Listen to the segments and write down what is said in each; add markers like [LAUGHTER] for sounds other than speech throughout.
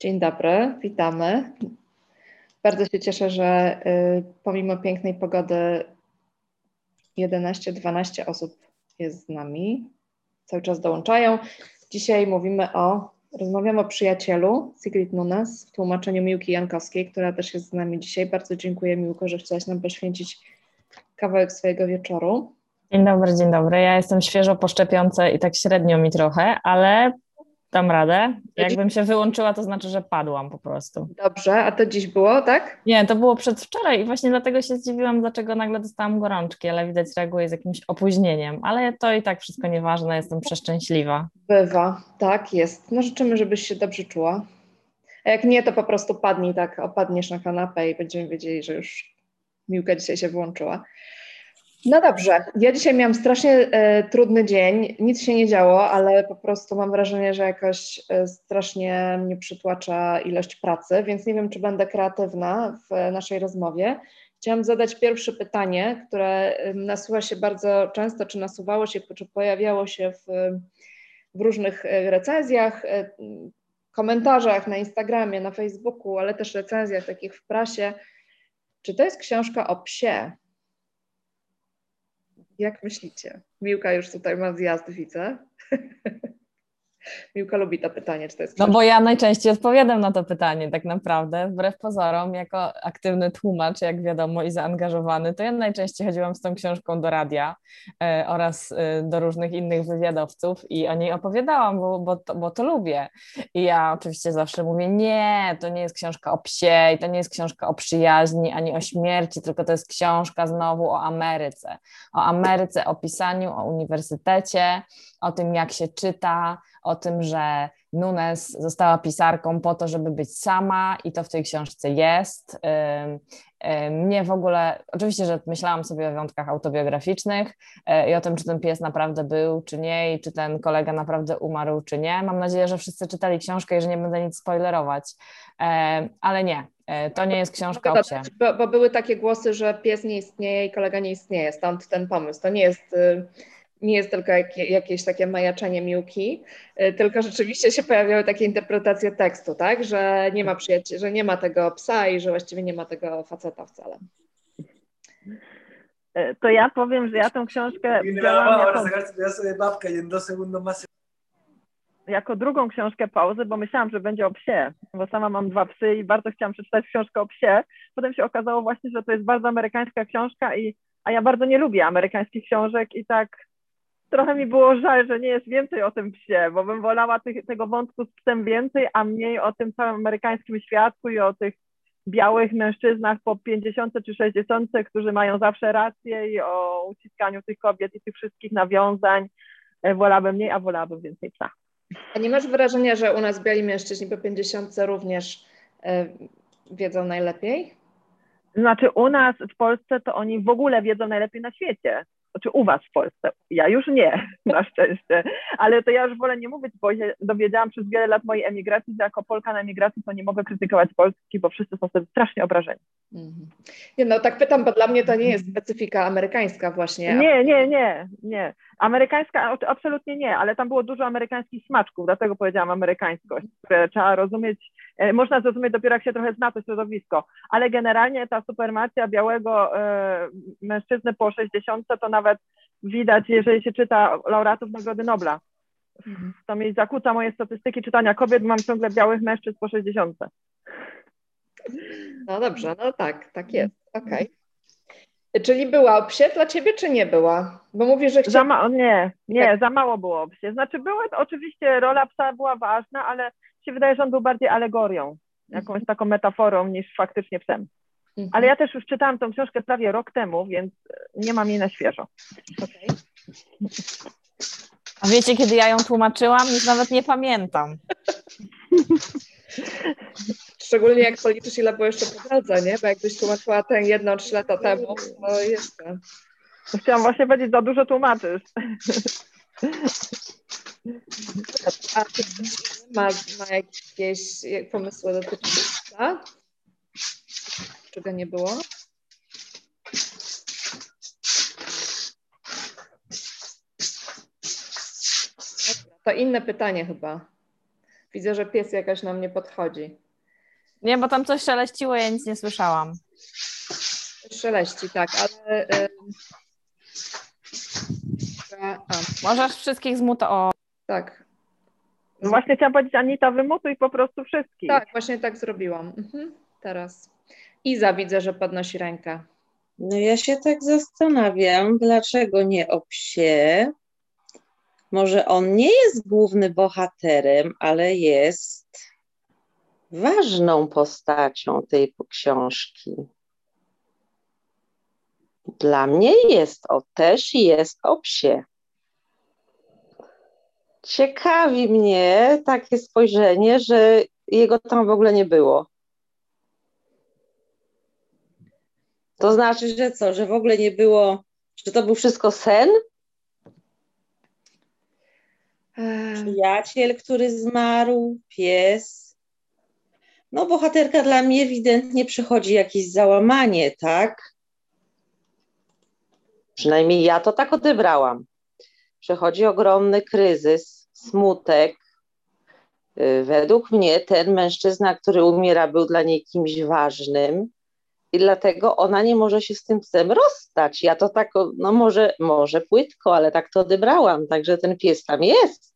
Dzień dobry, witamy. Bardzo się cieszę, że y, pomimo pięknej pogody 11-12 osób jest z nami. Cały czas dołączają. Dzisiaj mówimy o, rozmawiamy o przyjacielu Sigrid Nunes w tłumaczeniu Miłki Jankowskiej, która też jest z nami dzisiaj. Bardzo dziękuję Miłko, że chciałaś nam poświęcić kawałek swojego wieczoru. Dzień dobry, dzień dobry. Ja jestem świeżo po szczepionce i tak średnio mi trochę, ale dam radę. Jakbym się wyłączyła, to znaczy, że padłam po prostu. Dobrze, a to dziś było, tak? Nie, to było przedwczoraj i właśnie dlatego się zdziwiłam, dlaczego nagle dostałam gorączki, ale widać reaguję z jakimś opóźnieniem, ale to i tak wszystko nieważne, jestem przeszczęśliwa. Bywa, tak jest. No życzymy, żebyś się dobrze czuła. A jak nie, to po prostu padnij tak, opadniesz na kanapę i będziemy wiedzieli, że już Miłka dzisiaj się włączyła. No dobrze, ja dzisiaj miałam strasznie e, trudny dzień, nic się nie działo, ale po prostu mam wrażenie, że jakoś e, strasznie mnie przytłacza ilość pracy, więc nie wiem, czy będę kreatywna w naszej rozmowie. Chciałam zadać pierwsze pytanie, które e, nasuwa się bardzo często, czy nasuwało się, czy pojawiało się w, w różnych e, recenzjach, e, komentarzach na Instagramie, na Facebooku, ale też recenzjach takich w prasie. Czy to jest książka o psie? Jak myślicie? Miłka już tutaj ma zjazd, widzę. [LAUGHS] Miłka lubi to pytanie, czy to jest No bo ja najczęściej odpowiadam na to pytanie tak naprawdę, wbrew pozorom, jako aktywny tłumacz, jak wiadomo, i zaangażowany, to ja najczęściej chodziłam z tą książką do radia e, oraz e, do różnych innych wywiadowców i o niej opowiadałam, bo, bo, to, bo to lubię. I ja oczywiście zawsze mówię, nie, to nie jest książka o psie i to nie jest książka o przyjaźni, ani o śmierci, tylko to jest książka znowu o Ameryce. O Ameryce, o pisaniu, o uniwersytecie, o tym, jak się czyta, o tym, że Nunes została pisarką po to, żeby być sama i to w tej książce jest. Mnie w ogóle, oczywiście, że myślałam sobie o wyjątkach autobiograficznych y, i o tym, czy ten pies naprawdę był, czy nie, i czy ten kolega naprawdę umarł, czy nie. Mam nadzieję, że wszyscy czytali książkę i że nie będę nic spoilerować, ale nie, y, to nie jest książka o psie. Bo, bo były takie głosy, że pies nie istnieje i kolega nie istnieje, stąd ten pomysł. To nie jest y, nie jest tylko jakieś takie majaczenie miłki, y, tylko rzeczywiście się pojawiały takie interpretacje tekstu, tak, że nie ma przyjaciela, że nie ma tego psa i że właściwie nie ma tego faceta wcale. E, to ja powiem, że ja tę książkę wzięłam jako, jako drugą książkę pauzy, bo myślałam, że będzie o psie, bo sama mam dwa psy i bardzo chciałam przeczytać książkę o psie. Potem się okazało właśnie, że to jest bardzo amerykańska książka i a ja bardzo nie lubię amerykańskich książek i tak trochę mi było żal, że nie jest więcej o tym psie, bo bym wolała tych, tego wątku z psem więcej, a mniej o tym całym amerykańskim świadku i o tych białych mężczyznach po 50 czy 60, którzy mają zawsze rację i o uciskaniu tych kobiet i tych wszystkich nawiązań. E, wolałabym mniej, a wolałabym więcej psa. A nie masz wrażenia, że u nas biali mężczyźni po 50 również y, wiedzą najlepiej? Znaczy u nas w Polsce to oni w ogóle wiedzą najlepiej na świecie znaczy u was w Polsce. Ja już nie, [LAUGHS] na szczęście, ale to ja już wolę nie mówić, bo się dowiedziałam przez wiele lat mojej emigracji, że jako Polka na emigracji to nie mogę krytykować Polski, bo wszyscy są sobie strasznie obrażeni. Mhm. Nie, no tak pytam, bo dla mnie to nie jest specyfika amerykańska właśnie. Nie, nie, nie, nie. Amerykańska absolutnie nie, ale tam było dużo amerykańskich smaczków, dlatego powiedziałam amerykańskość, które trzeba rozumieć, można zrozumieć dopiero jak się trochę zna to środowisko, ale generalnie ta supermacja białego e, mężczyzny po 60 to nawet widać, jeżeli się czyta laureatów Nagrody Nobla. Mhm. To mi zakłóca moje statystyki czytania kobiet, mam ciągle białych mężczyzn po 60. No dobrze, no tak, tak jest, okej. Okay. Czyli była psie dla ciebie, czy nie była? Bo mówisz, że ma- Nie, nie, tak. za mało było psie. Znaczy były, oczywiście rola psa była ważna, ale się wydaje, że on był bardziej alegorią, jakąś mhm. taką metaforą niż faktycznie psem. Mhm. Ale ja też już czytałam tą książkę prawie rok temu, więc nie mam jej na świeżo. Okay. A wiecie, kiedy ja ją tłumaczyłam? Już nawet nie pamiętam. Szczególnie jak policzysz, ile było jeszcze po drodze, nie? Bo jakbyś tłumaczyła tę jedną trzy lata temu, to jeszcze. Chciałam właśnie powiedzieć, za dużo tłumaczysz. Ma, ma jakieś pomysły dotyczące Czego nie było? To inne pytanie chyba. Widzę, że pies jakaś na mnie podchodzi. Nie, bo tam coś szeleściło, ja nic nie słyszałam. Szeleści, tak, ale... Y, a. Możesz wszystkich zmutować. Tak. No właśnie chciałam powiedzieć, Anita, wymutuj po prostu wszystkich. Tak, właśnie tak zrobiłam. Mhm. Teraz. Iza widzę, że podnosi rękę. No ja się tak zastanawiam, dlaczego nie o psie. Może on nie jest głównym bohaterem, ale jest ważną postacią tej książki. Dla mnie jest o też jest o psie. Ciekawi mnie takie spojrzenie, że jego tam w ogóle nie było. To znaczy, że co, że w ogóle nie było, że to był wszystko sen? Przyjaciel, który zmarł, pies. No, bohaterka dla mnie ewidentnie przychodzi jakieś załamanie, tak? Przynajmniej ja to tak odebrałam. Przechodzi ogromny kryzys, smutek. Y, według mnie ten mężczyzna, który umiera, był dla niej kimś ważnym i dlatego ona nie może się z tym psem rozstać. Ja to tak, no może, może płytko, ale tak to odebrałam, także ten pies tam jest.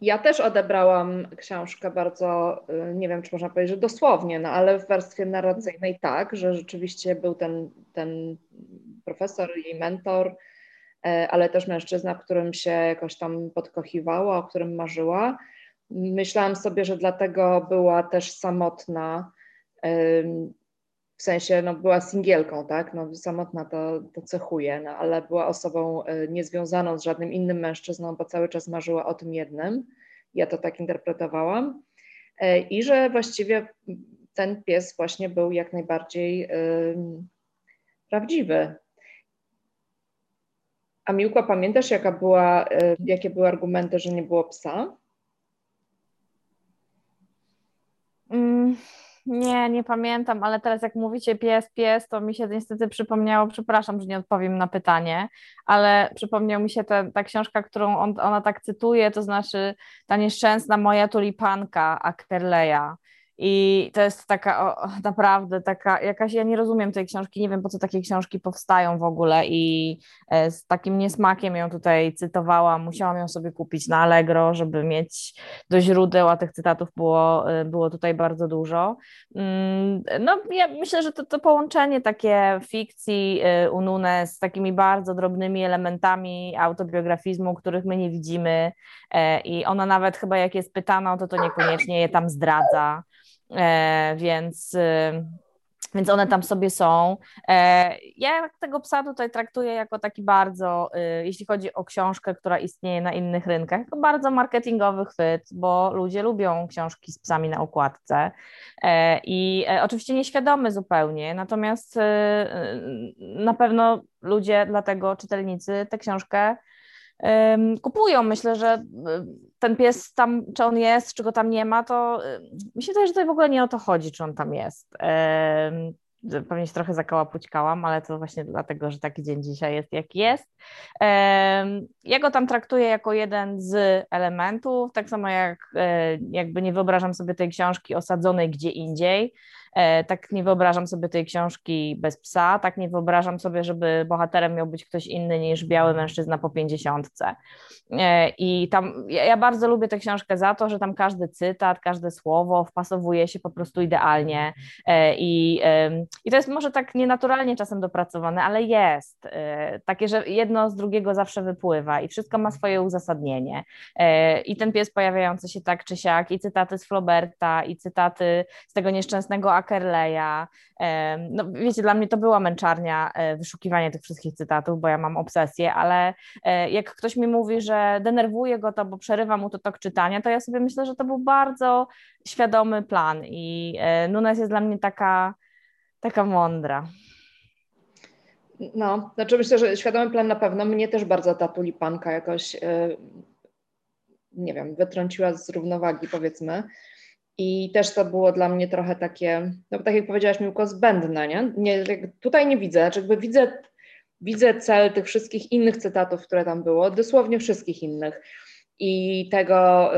Ja też odebrałam książkę bardzo, y, nie wiem, czy można powiedzieć, że dosłownie, no ale w warstwie narracyjnej tak, że rzeczywiście był ten, ten profesor, jej mentor, ale też mężczyzna, którym się jakoś tam podkochiwała, o którym marzyła. Myślałam sobie, że dlatego była też samotna, w sensie no, była singielką, tak? No, samotna to, to cechuje, no, ale była osobą e, niezwiązaną z żadnym innym mężczyzną, bo cały czas marzyła o tym jednym. Ja to tak interpretowałam. E, I że właściwie ten pies właśnie był jak najbardziej prawdziwy. A Miłka, pamiętasz, jaka była, y, jakie były argumenty, że nie było psa? Mm, nie, nie pamiętam, ale teraz jak mówicie pies, pies, to mi się niestety przypomniało, przepraszam, że nie odpowiem na pytanie, ale przypomniał mi się ta, ta książka, którą on, ona tak cytuje, to znaczy ta nieszczęsna moja tulipanka Ackerleya. I to jest taka o, [LAUGHS] naprawdę taka jakaś, ja nie rozumiem tej książki, nie wiem po co takie książki powstają w ogóle i e, z takim niesmakiem ją tutaj cytowałam, musiałam ją sobie kupić na Allegro, żeby mieć do źródeł, a tych cytatów było, e, było tutaj bardzo dużo. Mm, no ja myślę, że to, to połączenie takie fikcji e, Unune z takimi bardzo drobnymi elementami autobiografizmu, których my nie widzimy i ona nawet chyba jak jest pytana, to to niekoniecznie je tam zdradza. E, więc y, więc one tam sobie są. E, ja tego psa tutaj traktuję jako taki bardzo, y, jeśli chodzi o książkę, która istnieje na innych rynkach, jako bardzo marketingowy chwyt, bo ludzie lubią książki z psami na okładce e, i oczywiście nieświadomy zupełnie, natomiast y, na pewno ludzie, dlatego czytelnicy tę książkę kupują. Myślę, że y, ten pies tam, czy on jest, czy go tam nie ma, to y, mi się wydaje, że tutaj w ogóle nie o to chodzi, czy on tam jest. Pewnie się trochę zakołapućkałam, ale to właśnie dlatego, że taki dzień dzisiaj jest, jaki jest. Ja go tam traktuję jako jeden z elementów, tak samo jak e, jakby nie wyobrażam sobie tej książki osadzonej gdzie indziej, tak nie wyobrażam sobie tej książki bez psa, tak nie wyobrażam sobie, żeby bohaterem miał być ktoś inny niż biały mężczyzna po pięćdziesiątce. E, I tam ja bardzo lubię tę książkę za to, że tam każdy cytat, każde słowo wpasowuje się po prostu idealnie e, i, i to jest może tak nienaturalnie czasem dopracowane, ale jest. Takie, że jedno z drugiego zawsze wypływa i wszystko ma swoje uzasadnienie. I ten pies pojawiający się tak czy siak, i cytaty z Floberta, i cytaty z tego nieszczęsnego Ackerleya. No wiecie, dla mnie to była męczarnia e, wyszukiwanie tych wszystkich cytatów, bo ja mam obsesję, ale e, jak ktoś mi mówi, że denerwuje go to, bo przerywa mu to tok czytania, to ja sobie myślę, że to był bardzo świadomy plan i e, Nunes jest dla mnie taka, taka mądra. No, znaczy myślę, że świadomy plan na pewno. Mnie też bardzo ta tulipanka jakoś, nie wiem, wytrąciła z równowagi, powiedzmy. I też to było dla mnie trochę takie, no tak jak powiedziałaś Miłko, zbędne, nie? nie tutaj nie widzę, znaczy jakby widzę, widzę cel tych wszystkich innych cytatów, które tam było, dosłownie wszystkich innych. i tego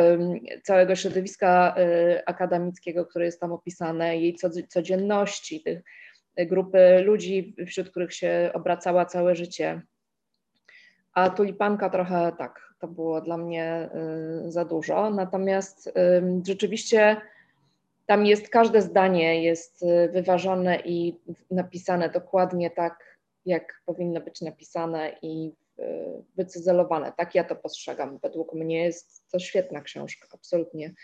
całego środowiska y, akademickiego, które jest tam opisane, jej codzienności, tych grupy ludzi, wśród których się obracała całe życie. A tulipanka trochę tak, to było dla mnie y, za dużo. Natomiast rzeczywiście tam jest każde zdanie jest y, wyważone i napisane dokładnie tak, jak powinno być napisane i wycyzelowane. Tak ja to postrzegam. Według mnie jest to świetna książka, absolutnie.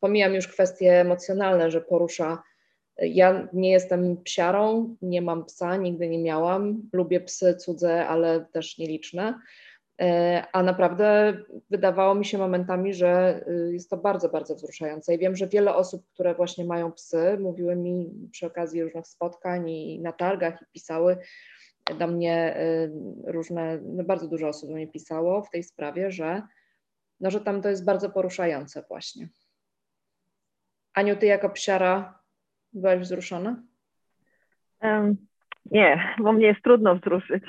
Pomijam już kwestie emocjonalne, że porusza. Ja nie jestem psiarą, nie mam psa, nigdy nie miałam. Lubię psy cudze, ale też nieliczne. E, a naprawdę wydawało mi się momentami, że y, jest to bardzo, bardzo wzruszające. I wiem, że wiele osób, które właśnie mają psy, mówiły mi przy okazji różnych spotkań i na targach i pisały, do mnie y, różne, no bardzo dużo osób do mnie pisało w tej sprawie, że, no, że tam to jest bardzo poruszające właśnie. Aniu, ty jako psiara byłaś wzruszona? Um, nie, bo mnie jest trudno wzruszyć.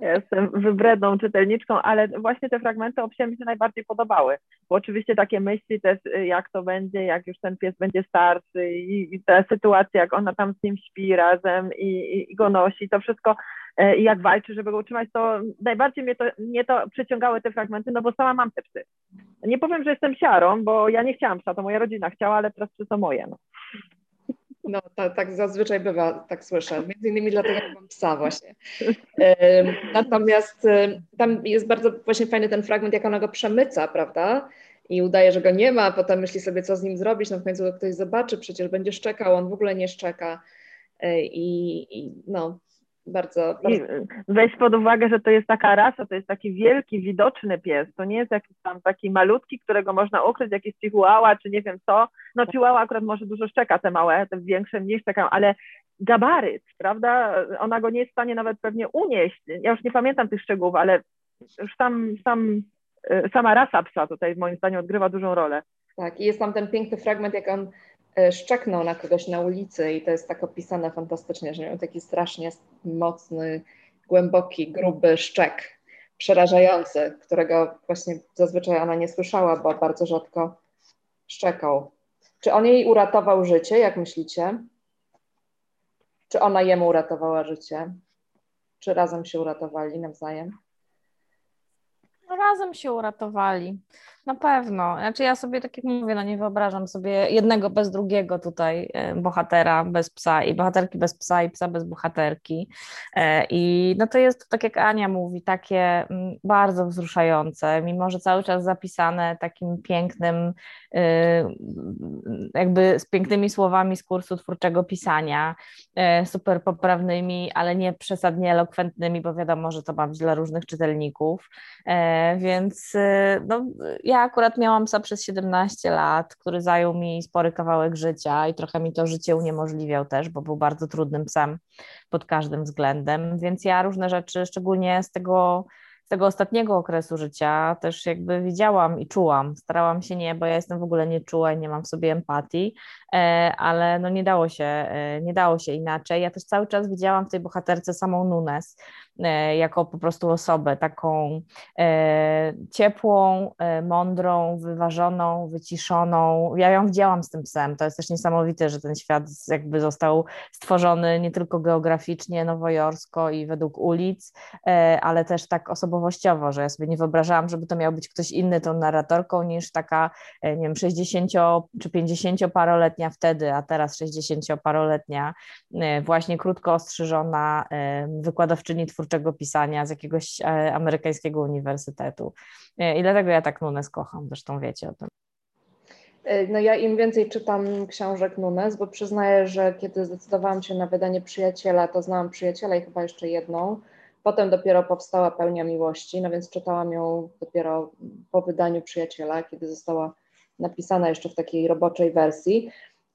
Ja jestem wybredną czytelniczką, ale właśnie te fragmenty o mi się najbardziej podobały, bo oczywiście takie myśli też, y, jak to będzie, jak już ten pies będzie starszy i, i ta sytuacja, jak ona tam z nim śpi razem i, i, i go nosi, to wszystko y, i jak walczy, żeby go utrzymać, to najbardziej mnie to, mnie to przyciągały te fragmenty, no bo sama mam te psy. Nie powiem, że jestem siarą, bo ja nie chciałam psa, to moja rodzina chciała, ale teraz psy to moje. No. No tak, tak zazwyczaj bywa, tak słyszę. Między innymi dlatego, że mam psa właśnie. [LAUGHS] Natomiast tam jest bardzo właśnie fajny ten fragment, jak ona go przemyca, prawda? I udaje, że go nie ma, potem myśli sobie, co z nim zrobić, no w końcu ktoś zobaczy, przecież będzie szczekał, on w ogóle nie szczeka. E, I, i no, bardzo, bardzo... weź pod uwagę, że to jest taka rasa, to jest taki wielki, widoczny pies. To nie jest jakiś tam taki malutki, którego można ukryć, jakiś chihuahua, czy nie wiem co. No chihuahua akurat może dużo szczeka, te małe, te większe mniej szczekają, ale gabaryt, prawda? Ona go nie jest w stanie nawet pewnie unieść. Ja już nie pamiętam tych szczegółów, ale już sam, sam, y, sama rasa psa tutaj moim zdaniem odgrywa dużą rolę. Tak, i jest tam ten piękny fragment, jak on E, szczeknął na kogoś na ulicy i to jest tak opisane fantastycznie, że miał taki strasznie mocny, głęboki, gruby szczek, przerażający, którego właśnie zazwyczaj ona nie słyszała, bo bardzo rzadko szczekał. Czy on jej uratował życie, jak myślicie? Czy ona jemu uratowała życie? Czy razem się uratowali nawzajem? No, razem się uratowali. Na pewno. Znaczy ja sobie, tak jak mówię, no nie wyobrażam sobie jednego bez drugiego tutaj e, bohatera bez psa i bohaterki bez psa i psa bez bohaterki. E, I no to jest, tak jak Ania mówi, takie mm, bardzo wzruszające, mimo że cały czas zapisane takim pięknym, e, jakby z pięknymi słowami z kursu twórczego pisania, super poprawnymi, ale nie przesadnie elokwentnymi, bo wiadomo, że to ma dla różnych czytelników. Więc no, ja ja akurat miałam psa przez 17 lat, który zajął mi spory kawałek życia i trochę mi to życie uniemożliwiał też, bo był bardzo trudnym psem pod każdym względem, więc ja różne rzeczy, szczególnie z tego z tego ostatniego okresu życia też jakby widziałam i czułam. Starałam się nie, bo ja jestem w ogóle nieczuła i nie mam w sobie empatii, ale no nie dało się, e, nie dało się inaczej. Ja też cały czas widziałam w tej bohaterce samą Nunes e, jako po prostu osobę taką ciepłą, mądrą, wyważoną, wyciszoną. Ja ją widziałam z tym psem. To jest też niesamowite, że ten świat jakby został stworzony nie tylko geograficznie, nowojorsko i według ulic, ale też tak osobowo osobowościowo, że ja sobie nie wyobrażałam, żeby to miał być ktoś inny tą narratorką niż taka, e, nie wiem, 60 czy 50-paroletnia wtedy, a teraz 60-paroletnia, e, właśnie krótko ostrzyżona e, wykładowczyni twórczego pisania z jakiegoś amerykańskiego uniwersytetu. I dlatego ja tak Nunes kocham, zresztą wiecie o tym. No ja im więcej czytam książek Nunes, bo przyznaję, że kiedy zdecydowałam się na wydanie Przyjaciela, to znałam Przyjaciela i chyba jeszcze jedną, Potem dopiero powstała Pełnia Miłości, no więc czytałam ją dopiero po wydaniu Przyjaciela, kiedy została napisana jeszcze w takiej roboczej wersji.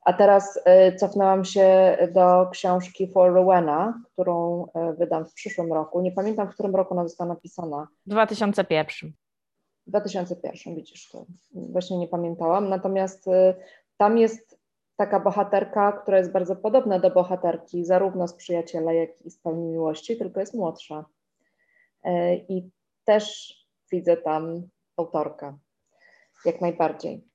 A teraz y, cofnęłam się do książki For Rowena, którą y, wydam w przyszłym roku. Nie pamiętam, w którym roku ona została napisana. 2001. 2001, widzisz, to właśnie nie pamiętałam. Natomiast y, tam jest taka bohaterka, która jest bardzo podobna do bohaterki, zarówno z przyjaciela, jak i z pełni miłości, tylko jest młodsza. I też widzę tam autorkę. jak najbardziej.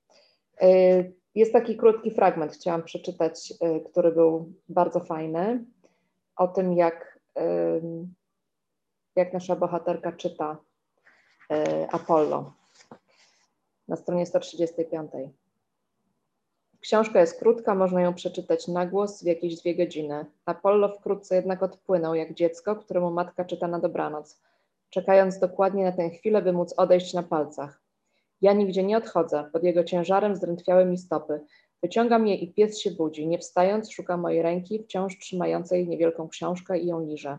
Y, jest taki krótki fragment, chciałam przeczytać, y, który był bardzo fajny, o tym, jak, jak nasza bohaterka czyta Apollo na stronie 135. Książka jest krótka, można ją przeczytać na głos w jakieś dwie godziny. Apollo wkrótce jednak odpłynął jak dziecko, któremu matka czyta na dobranoc, czekając dokładnie na tę chwilę, by móc odejść na palcach. Ja nigdzie nie odchodzę, pod jego ciężarem zdrętwiały mi stopy. Wyciągam je i pies się budzi. Nie wstając, szuka mojej ręki, wciąż trzymającej niewielką książkę i ją liże.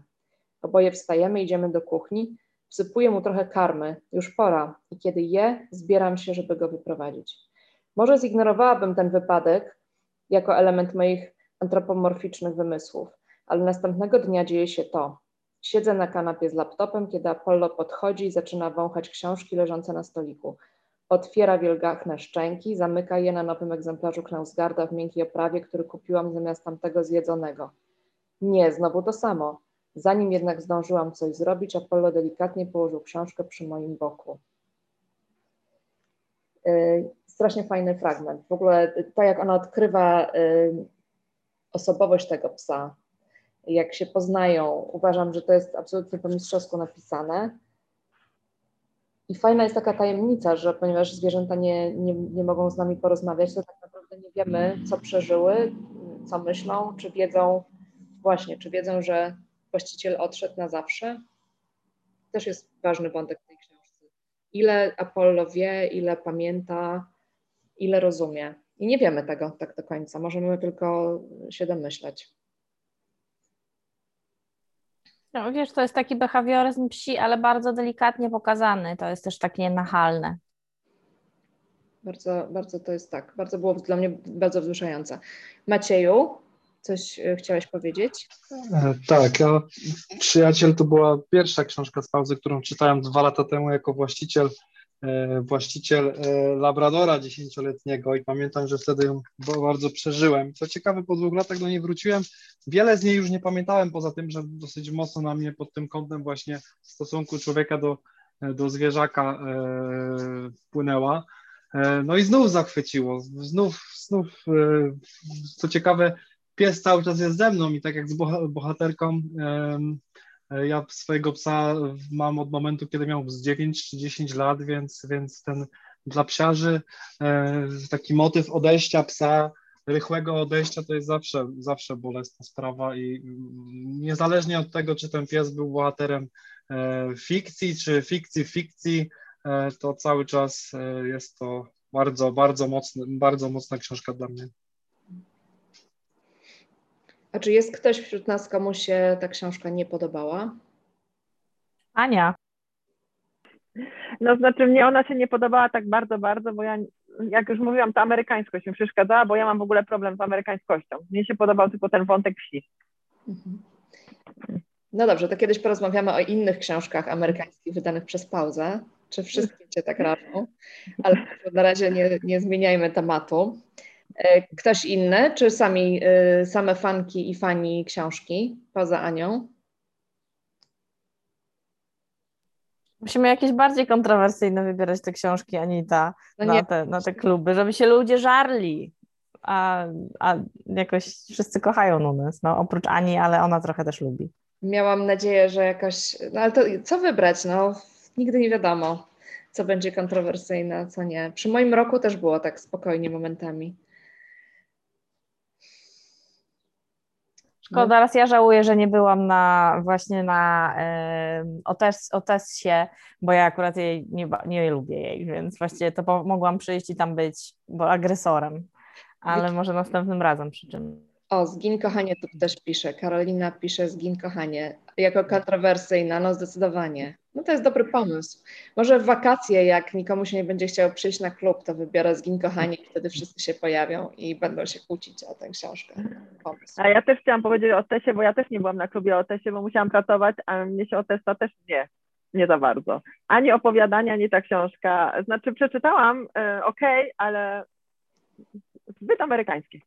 Oboje wstajemy, idziemy do kuchni. Wsypuję mu trochę karmy. Już pora. I kiedy je, zbieram się, żeby go wyprowadzić. Może zignorowałabym ten wypadek jako element moich antropomorficznych wymysłów, ale następnego dnia dzieje się to. Siedzę na kanapie z laptopem, kiedy Apollo podchodzi i zaczyna wąchać książki leżące na stoliku. Otwiera wielgachne szczęki, zamyka je na nowym egzemplarzu Knausgarda w miękkiej oprawie, który kupiłam zamiast tamtego zjedzonego. Nie, znowu to samo. Zanim jednak zdążyłam coś zrobić, Apollo delikatnie położył książkę przy moim boku. Y, strasznie fajny fragment. W ogóle to, jak ona odkrywa y, osobowość tego psa, jak się poznają, uważam, że to jest absolutnie po mistrzowsku napisane. I fajna jest taka tajemnica, że ponieważ zwierzęta nie, nie, nie mogą z nami porozmawiać, to tak naprawdę nie wiemy, co przeżyły, co myślą, czy wiedzą, właśnie, czy wiedzą, że właściciel odszedł na zawsze. Też jest ważny wątek tej książce. Ile Apollo wie, ile pamięta, ile rozumie. I nie wiemy tego tak do końca, możemy tylko się domyślać. No wiesz, to jest taki behawioryzm psi, ale bardzo delikatnie pokazany. To jest też takie nachalne. Bardzo, bardzo to jest tak. Bardzo było dla mnie bardzo wzruszające. Macieju, coś e, chciałeś powiedzieć? E, tak, ja, Przyjaciel to była pierwsza książka z pauzy, którą czytałem dwa lata temu jako właściciel właściciel e, Labradora dziesięcioletniego i pamiętam, że wtedy ją bardzo przeżyłem. Co ciekawe, po dwóch latach do niej wróciłem. Wiele z niej już nie pamiętałem, poza tym, że dosyć mocno na mnie pod tym kątem właśnie stosunku człowieka do, do zwierzaka e, wpłynęła. No i znów zachwyciło, znów, znów, co ciekawe, pies cały czas jest ze mną i tak jak z bohaterką E, ja swojego psa mam od momentu, kiedy miał z 9 czy 10 lat, więc, więc ten dla psiarzy e, taki motyw odejścia psa, rychłego odejścia to jest zawsze, zawsze bolesna sprawa i niezależnie od tego, czy ten pies był bohaterem e, fikcji, czy fikcji fikcji, to cały czas jest to bardzo, bardzo mocny, bardzo mocna książka dla mnie. A czy jest ktoś wśród nas, komu się ta książka nie podobała? Ania. No znaczy mnie ona się nie podobała tak bardzo, bardzo, bo ja, jak już mówiłam, ta amerykańskość mi przeszkadzała, bo ja mam w ogóle problem z amerykańskością. Mnie się podobał tylko ten wątek wsi. Mhm. No dobrze, to kiedyś porozmawiamy o innych książkach amerykańskich wydanych przez pauzę. Czy wszystkie Cię tak rażą? Ale na razie nie, nie zmieniajmy tematu. E, ktoś inny, czy sami, e, same fanki i fani książki poza Anią? Musimy jakieś bardziej kontrowersyjne wybierać te książki, Anita, no na, te, na te kluby, żeby się ludzie żarli. A, a jakoś wszyscy kochają Nunes, no oprócz Ani, ale ona trochę też lubi. Miałam nadzieję, że jakoś, no ale to co wybrać, no nigdy nie wiadomo, co będzie kontrowersyjne, co nie. Przy moim roku też było tak spokojnie momentami. Szkoda, raz ja żałuję, że nie byłam na właśnie na y, Otes, Otessie, bo ja akurat jej nie, nie lubię jej, więc właściwie to mogłam przyjść i tam być bo agresorem, ale może następnym razem przy czym. O, zgin kochanie tu też pisze. Karolina pisze zgin kochanie. Jako kontrowersyjna, no zdecydowanie. No to jest dobry pomysł. Może w wakacje, jak nikomu się nie będzie chciał przyjść na klub, to wybiorę zgin kochanie i wtedy wszyscy się pojawią i będą się kłócić o tę książkę. Pomysł. A ja też chciałam powiedzieć o Tesie, bo ja też nie byłam na klubie o Tesie, bo musiałam pracować, a mnie się o Testa też nie, nie za bardzo. Ani opowiadania, ani ta książka. Znaczy przeczytałam, e, okej, okay, ale zbyt amerykańskie.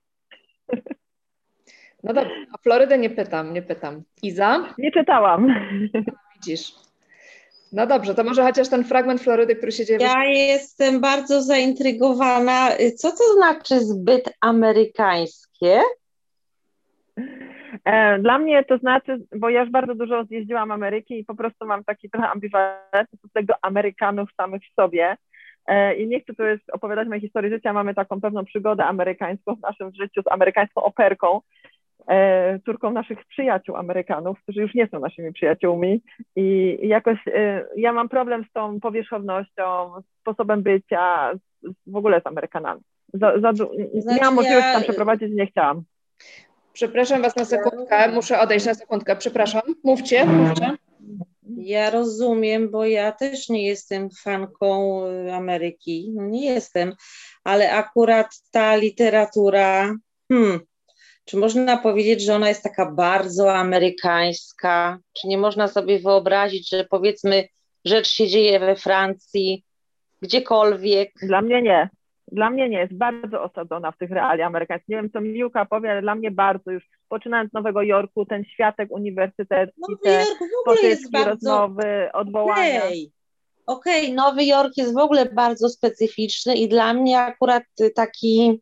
No dobrze, o Florydę nie pytam, nie pytam. Iza? Nie czytałam. Widzisz. No dobrze, to może chociaż ten fragment Florydy, który się dzieje. Ja jestem bardzo zaintrygowana. Co to znaczy zbyt amerykańskie? E, dla mnie to znaczy, bo ja już bardzo dużo zjeździłam Ameryki i po prostu mam taki trochę ambiwalentny stosunek do Amerykanów samych w sobie. E, I nie chcę tu jest opowiadać mojej historii życia, mamy taką pewną przygodę amerykańską w naszym życiu z amerykańską operką, córką naszych przyjaciół Amerykanów, którzy już nie są naszymi przyjaciółmi i jakoś ja mam problem z tą powierzchownością, sposobem bycia, w ogóle z Amerykanami. Za, za, znaczy, miałam możliwość ja... tam przeprowadzić, nie chciałam. Przepraszam Was na sekundkę, muszę odejść na sekundkę, przepraszam. Mówcie, mówcie. Ja rozumiem, bo ja też nie jestem fanką Ameryki, no nie jestem, ale akurat ta literatura, hmm, czy można powiedzieć, że ona jest taka bardzo amerykańska? Czy nie można sobie wyobrazić, że powiedzmy rzecz się dzieje we Francji, gdziekolwiek? Dla mnie nie. Dla mnie nie, jest bardzo osadzona w tych realiach amerykańskich. Nie wiem, co Miłka powie, ale dla mnie bardzo już, poczynając z Nowego Jorku, ten światek uniwersytecki, Nowy te Jork w ogóle jest bardzo... rozmowy, odwołania. Okej, okay. okay. Nowy Jork jest w ogóle bardzo specyficzny i dla mnie akurat taki,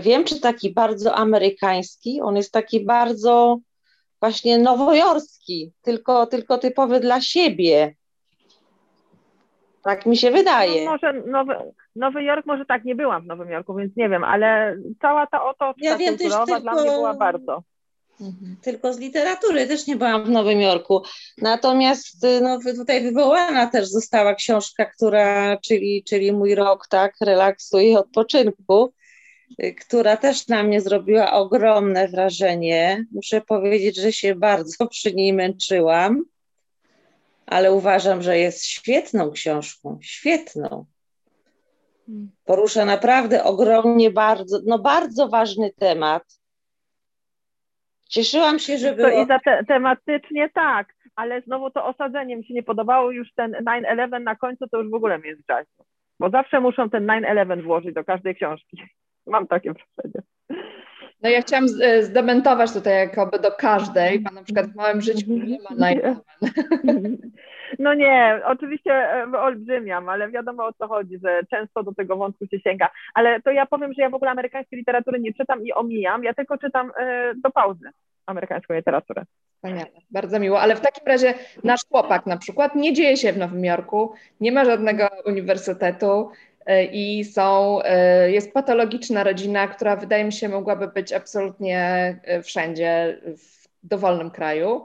wiem, czy taki bardzo amerykański, on jest taki bardzo właśnie nowojorski, tylko, tylko typowy dla siebie. Tak mi się wydaje. No, może Nowy, Nowy Jork, może tak, nie byłam w Nowym Jorku, więc nie wiem, ale cała ta otoczka ja wiem, kulturowa tylko... dla mnie była bardzo. Mhm. Tylko z literatury też nie byłam w Nowym Jorku. Natomiast no, tutaj wywołana też została książka, która, czyli, czyli mój rok, tak, relaksu i odpoczynku, która też na mnie zrobiła ogromne wrażenie. Muszę powiedzieć, że się bardzo przy niej męczyłam ale uważam, że jest świetną książką, świetną. Porusza naprawdę ogromnie bardzo, no bardzo ważny temat. Cieszyłam się, że było... To i za te, tematycznie tak, ale znowu to osadzenie mi się nie podobało, już ten 9-11 na końcu to już w ogóle mnie zdradził. Bo zawsze muszą ten 9-11 włożyć do każdej książki. Mam takie wrażenie. No ja chciałam zdementować tutaj jakoby do każdej, bo na przykład w małym życiu nie ma 9 No nie, oczywiście e, olbrzymiam, ale wiadomo o co chodzi, że często do tego wątku się sięga. Ale to ja powiem, że ja w ogóle amerykańskiej literatury nie czytam i omijam, ja tylko czytam e, do pauzy amerykańską literaturę. Wspaniale, bardzo miło. Ale w takim razie nasz chłopak na przykład nie dzieje się w Nowym Jorku, nie ma żadnego uniwersytetu e, i są, jest patologiczna rodzina, która wydaje mi się mogłaby być absolutnie wszędzie w dowolnym kraju.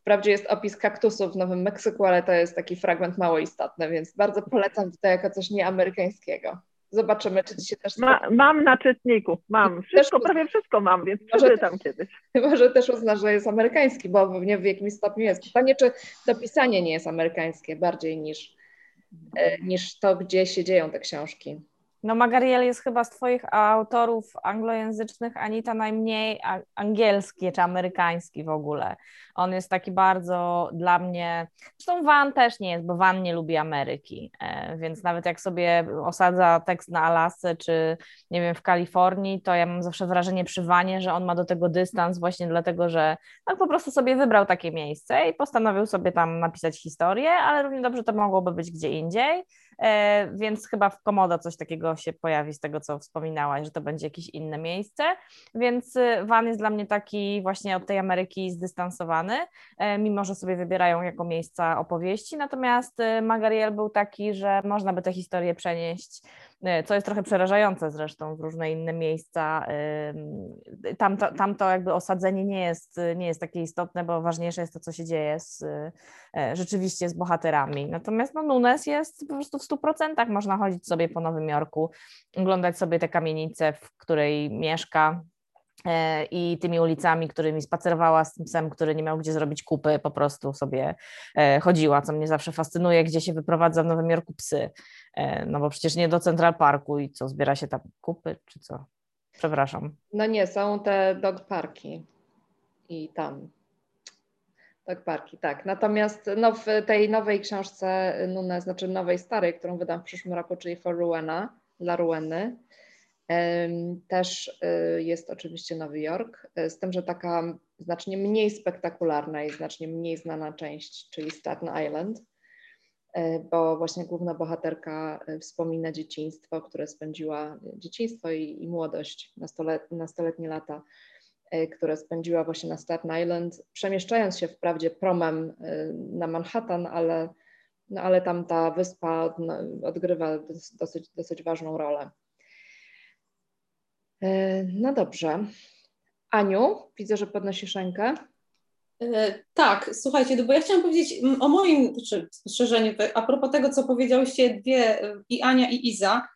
Wprawdzie jest opis kaktusów w Nowym Meksyku, ale to jest taki fragment mało istotny, więc bardzo polecam tutaj jako coś nieamerykańskiego. Zobaczymy, czy ci się też... Ma, mam na czytniku, mam. Wszystko, prawie wszystko mam, więc przeczytam kiedyś. [LAUGHS] Może też uznasz, że jest amerykański, bo pewnie w jakimś stopniu jest. Pytanie, czy dopisanie nie jest amerykańskie bardziej niż, e, niż to, gdzie się dzieją te książki. No Magariel jest chyba z Twoich autorów anglojęzycznych Anita najmniej angielski czy amerykański w ogóle. On jest taki bardzo dla mnie, zresztą Van też nie jest, bo Van nie lubi Ameryki, e, więc nawet jak sobie osadza tekst na Alasce czy nie wiem w Kalifornii, to ja mam zawsze wrażenie przy Vanie, że on ma do tego dystans właśnie dlatego, że no, po prostu sobie wybrał takie miejsce i postanowił sobie tam napisać historię, ale równie dobrze to mogłoby być gdzie indziej, więc chyba w Komodo coś takiego się pojawi z tego, co wspominałaś, że to będzie jakieś inne miejsce, więc y, Van jest dla mnie taki właśnie od tej Ameryki zdystansowany, e, mimo że sobie wybierają jako miejsca opowieści, natomiast y, Magariel był taki, że można by tę historię przenieść E, co jest trochę przerażające zresztą w różne inne miejsca. Tam to, tam to jakby osadzenie nie jest, nie jest takie istotne, bo ważniejsze jest to, co się dzieje z, e, rzeczywiście z bohaterami. Natomiast no, Nunes jest po prostu w 100%. Można chodzić sobie po Nowym Jorku, oglądać sobie te kamienice, w której mieszka, i tymi ulicami, którymi spacerowała z tym psem, który nie miał gdzie zrobić kupy, po prostu sobie e, chodziła, co mnie zawsze fascynuje, gdzie się wyprowadza w Nowym Jorku psy. E, no bo przecież nie do Central Parku i co, zbiera się tam kupy, czy co? Przepraszam. No nie, są te dog parki i tam. Dog parki, tak. Natomiast no, w tej nowej książce Nune, znaczy nowej starej, którą wydam w przyszłym roku, czyli For Ruena, dla Rueny, też y, jest oczywiście Nowy Jork, y, z tym, że taka znacznie mniej spektakularna i znacznie mniej znana część, czyli Staten Island. bo właśnie główna bohaterka wspomina dzieciństwo, które spędziła, dzieciństwo i, i młodość, nastolet, nastoletnie lata, które spędziła właśnie na Staten Island, przemieszczając się wprawdzie promem na Manhattan, ale, no ale tam ta wyspa odgrywa dosyć, dosyć ważną rolę. No dobrze. Aniu, widzę, że podnosisz rękę. E, tak, słuchajcie, bo ja chciałam powiedzieć o moim spostrzeżeniu a propos tego, co powiedziałyście dwie, e, i Ania, i Iza,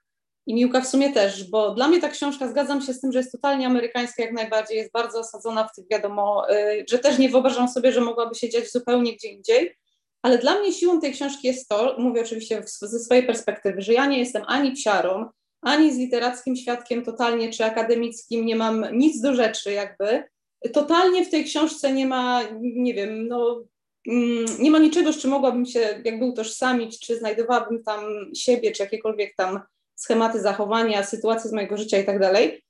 i Miłka w sumie też, bo dla mnie ta książka, zgadzam się z tym, że jest totalnie amerykańska jak najbardziej, jest bardzo osadzona w tych, wiadomo, e, że też nie wyobrażam sobie, że mogłaby się dziać zupełnie gdzie indziej, ale dla mnie siłą tej książki jest to, mówię oczywiście ze swojej perspektywy, że ja nie jestem ani psiarą, ani z literackim świadkiem totalnie, czy akademickim, nie mam nic do rzeczy jakby, totalnie w tej książce nie ma, nie wiem, no, mm, nie ma niczego, z czym mogłabym się jakby utożsamić, czy znajdowałabym tam siebie, czy jakiekolwiek tam schematy zachowania, sytuacje z mojego życia i tak dalej.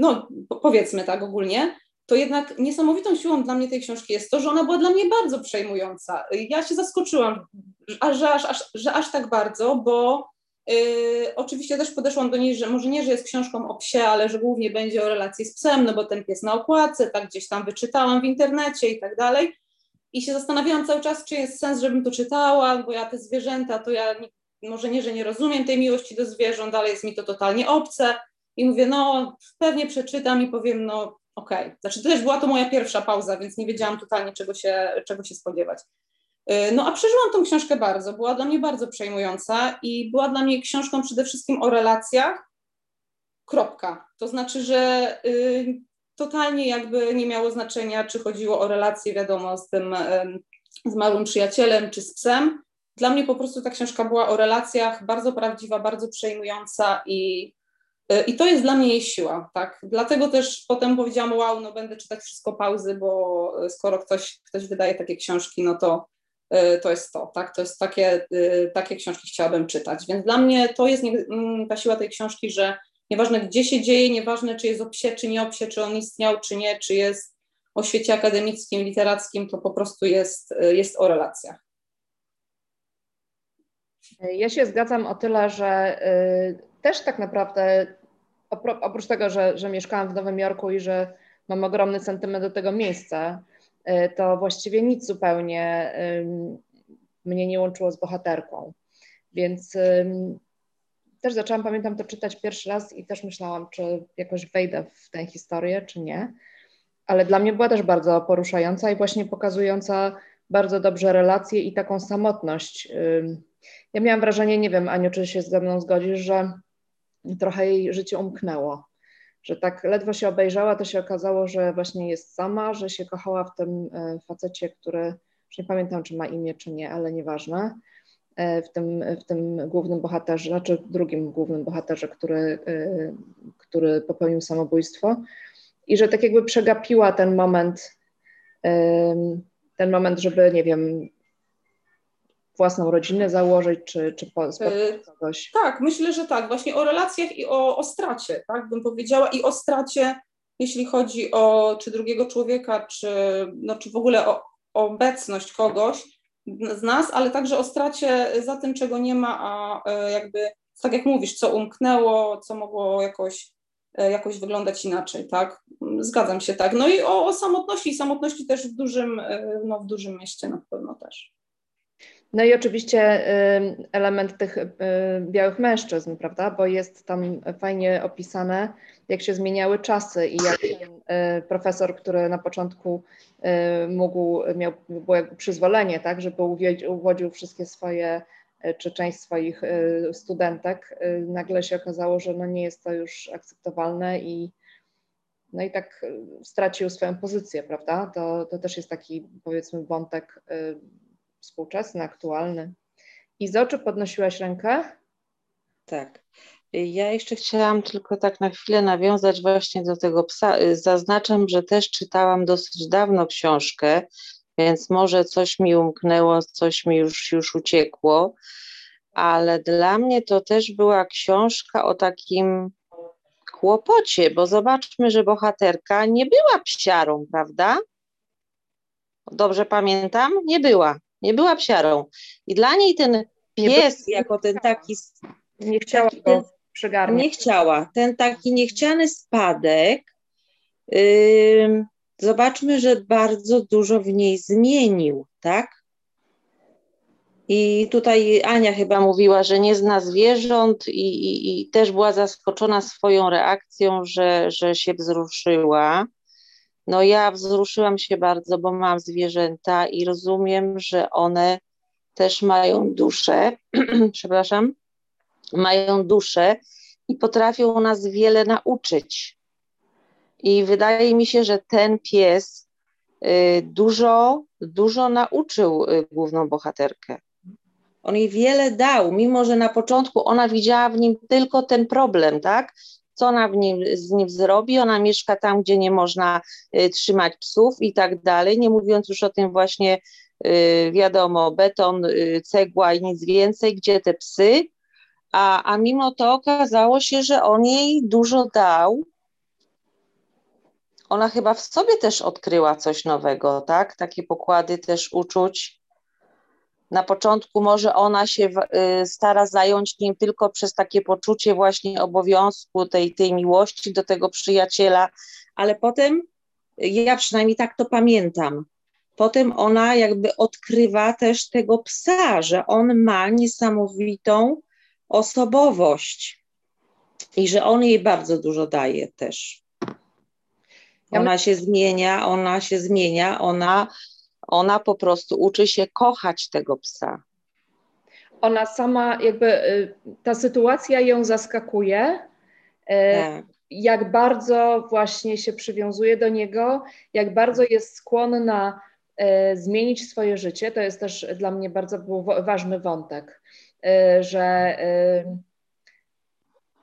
No, powiedzmy tak ogólnie. To jednak niesamowitą siłą dla mnie tej książki jest to, że ona była dla mnie bardzo przejmująca. Ja się zaskoczyłam, że aż, aż, że aż tak bardzo, bo Yy, oczywiście też podeszłam do niej, że może nie, że jest książką o psie, ale że głównie będzie o relacji z psem, no bo ten pies na okładce, tak gdzieś tam wyczytałam w internecie i tak dalej. I się zastanawiałam cały czas, czy jest sens, żebym to czytała, bo ja te zwierzęta, to ja nie, może nie, że nie rozumiem tej miłości do zwierząt, ale jest mi to totalnie obce. I mówię, no pewnie przeczytam i powiem, no okej. Okay. Znaczy też była to moja pierwsza pauza, więc nie wiedziałam totalnie, czego się, czego się spodziewać. Y, no a przeżyłam tą książkę bardzo, była dla mnie bardzo przejmująca i była dla mnie książką przede wszystkim o relacjach, kropka. To znaczy, że y, totalnie jakby nie miało znaczenia, czy chodziło o relacje, wiadomo, z tym y, z małym przyjacielem, czy z psem. Dla mnie po prostu ta książka była o relacjach, bardzo prawdziwa, bardzo przejmująca i, y, i to jest dla mnie jej siła, tak. Dlatego też potem powiedziałam, wow, no będę czytać wszystko pauzy, bo skoro ktoś, ktoś wydaje takie książki, no to Y, to jest to, tak? To jest takie, y, takie książki chciałabym czytać. Więc dla mnie to jest mm, ta siła tej książki, że nieważne gdzie się dzieje, nieważne czy jest o psie, czy nie o psie, czy on istniał, czy nie, czy jest o świecie akademickim, literackim, to po prostu jest, y, jest o relacjach. Ja się zgadzam o tyle, że też tak naprawdę oprócz tego, że, że mieszkałam w Nowym Jorku i że mam ogromny sentyment do tego miejsca, E, to właściwie nic zupełnie mnie nie łączyło z bohaterką. Więc też zaczęłam, pamiętam to czytać pierwszy raz i też myślałam, czy jakoś wejdę w tę historię, czy nie. Ale dla mnie była też bardzo poruszająca i właśnie pokazująca bardzo dobrze relacje i taką samotność. Ja miałam wrażenie, nie wiem, Aniu, czy się ze mną zgodzisz, że trochę jej życie umknęło że tak ledwo się obejrzała, to się okazało, że właśnie jest sama, że się kochała w tym e, facecie, który, już nie pamiętam, czy ma imię, czy nie, ale nieważne, e, w tym, w tym głównym bohaterze, znaczy drugim głównym bohaterze, który, e, który popełnił samobójstwo. I że tak jakby przegapiła ten moment, ten moment, żeby, nie wiem, własną rodzinę założyć, czy, czy spotkać kogoś? Tak, myślę, że tak. Właśnie o relacjach i o, o stracie, tak bym powiedziała, i o stracie, jeśli chodzi o czy drugiego człowieka, czy, no, czy w ogóle o, obecność kogoś z nas, ale także o stracie za tym, czego nie ma, a e, jakby, tak jak mówisz, co umknęło, co mogło jakoś, e, jakoś wyglądać inaczej, tak? Zgadzam się, tak. No i o, o samotności, i samotności też w dużym, e, no, w dużym mieście na pewno też. No i oczywiście element tych białych mężczyzn, prawda? Bo jest tam fajnie opisane, jak się zmieniały czasy i jak y, profesor, który na początku y, mógł, miał było jakby przyzwolenie, tak, żeby uwodził wszystkie swoje y, czy część swoich studentek, nagle się okazało, że no nie jest to już akceptowalne i no i tak stracił swoją pozycję, prawda? To, to też jest taki powiedzmy wątek współczesny, aktualny. I z oczu podnosiłaś rękę? Tak. Ja jeszcze chciałam tylko tak na chwilę nawiązać właśnie do tego psa. Zaznaczam, że też czytałam dosyć dawno książkę, więc może coś mi umknęło, coś mi już, już uciekło, ale dla mnie to też była książka o takim kłopocie, bo zobaczmy, że bohaterka nie była psiarą, prawda? Dobrze pamiętam? Nie była nie była psiarą. I dla niej ten pies jako ten taki... Nie chciała taki go ten- przygarniać. Nie chciała. Ten taki niechciany spadek, ym, zobaczmy, że bardzo dużo w niej zmienił, tak? I tutaj Ania chyba mówiła, że nie zna zwierząt i, i, i też była zaskoczona swoją reakcją, że, że się wzruszyła. No ja wzruszyłam się bardzo, bo mam zwierzęta i rozumiem, że one też mają duszę, [CLEARS THROAT] przepraszam, mają duszę i potrafią nas wiele nauczyć. I wydaje mi się, że ten pies y, dużo, dużo nauczył y, główną bohaterkę. On jej wiele dał, mimo że na początku ona widziała w nim tylko ten problem, tak? Co ona nim, z nim zrobi? Ona mieszka tam, gdzie nie można y, trzymać psów i tak dalej, nie mówiąc już o tym właśnie, y, wiadomo, beton, y, cegła i nic więcej, gdzie te psy, a, a mimo to okazało się, że on jej dużo dał. Ona chyba w sobie też odkryła coś nowego, tak? Takie pokłady też uczuć. Na początku może ona się y, stara zająć nim tylko przez takie poczucie właśnie obowiązku, tej, tej miłości do tego przyjaciela, ale potem, ja przynajmniej tak to pamiętam, potem ona jakby odkrywa też tego psa, że on ma niesamowitą osobowość i że on jej bardzo dużo daje też. Ona się zmienia, ona się zmienia, ona, ona po prostu uczy się kochać tego psa. Ona sama jakby, y, ta sytuacja ją zaskakuje, y, Tak. jak bardzo właśnie się przywiązuje do niego, jak bardzo jest skłonna e, zmienić swoje życie. To jest też dla mnie bardzo był wa- ważny wątek, że,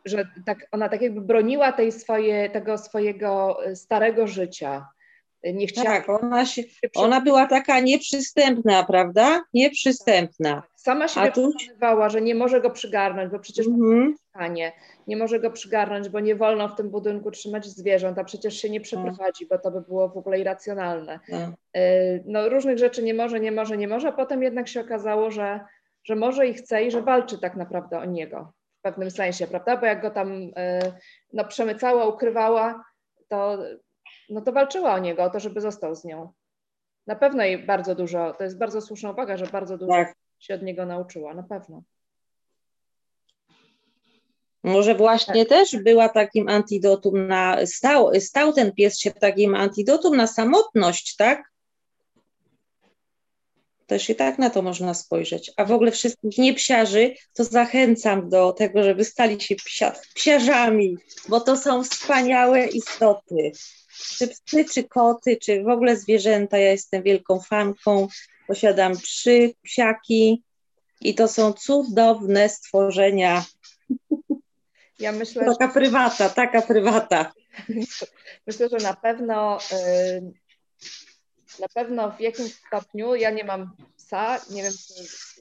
że tak, ona tak jakby broniła tej swoje, tego swojego starego życia. Nie chciała Tak, ona, się, się ona była taka nieprzystępna, prawda? Nieprzystępna. sama siebie a tu- przekonywała, że nie może go przygarnąć, bo przecież Mhm. mieszkanie. Nie może go przygarnąć, bo nie wolno w tym budynku trzymać zwierząt, a przecież się nie przeprowadzi, bo to by było w ogóle irracjonalne. Tak. Yy, No, różnych rzeczy nie może, nie może, nie może, a potem jednak się okazało, że, że może i chce i że walczy tak naprawdę o niego w pewnym sensie, prawda? Bo jak go tam yy, no, przemycała, ukrywała, to, no, to walczyła o niego, o to, żeby został z nią. Na pewno jej bardzo dużo, to jest bardzo słuszna uwaga, że bardzo dużo Tak. się od niego nauczyła, na pewno. Może właśnie też była takim antidotum na, stał, stał ten pies się takim antidotum na samotność, tak? Też i tak na to można spojrzeć. A w ogóle wszystkich niepsiarzy to zachęcam do tego, żeby stali się psia, psiarzami, bo to są wspaniałe istoty. Czy psy, czy koty, czy w ogóle zwierzęta. Ja jestem wielką fanką. Posiadam trzy psiaki i to są cudowne stworzenia. Ja myślę, że Taka prywata, taka prywata. Myślę, że na pewno y, na pewno w jakimś stopniu ja nie mam psa, nie wiem, czy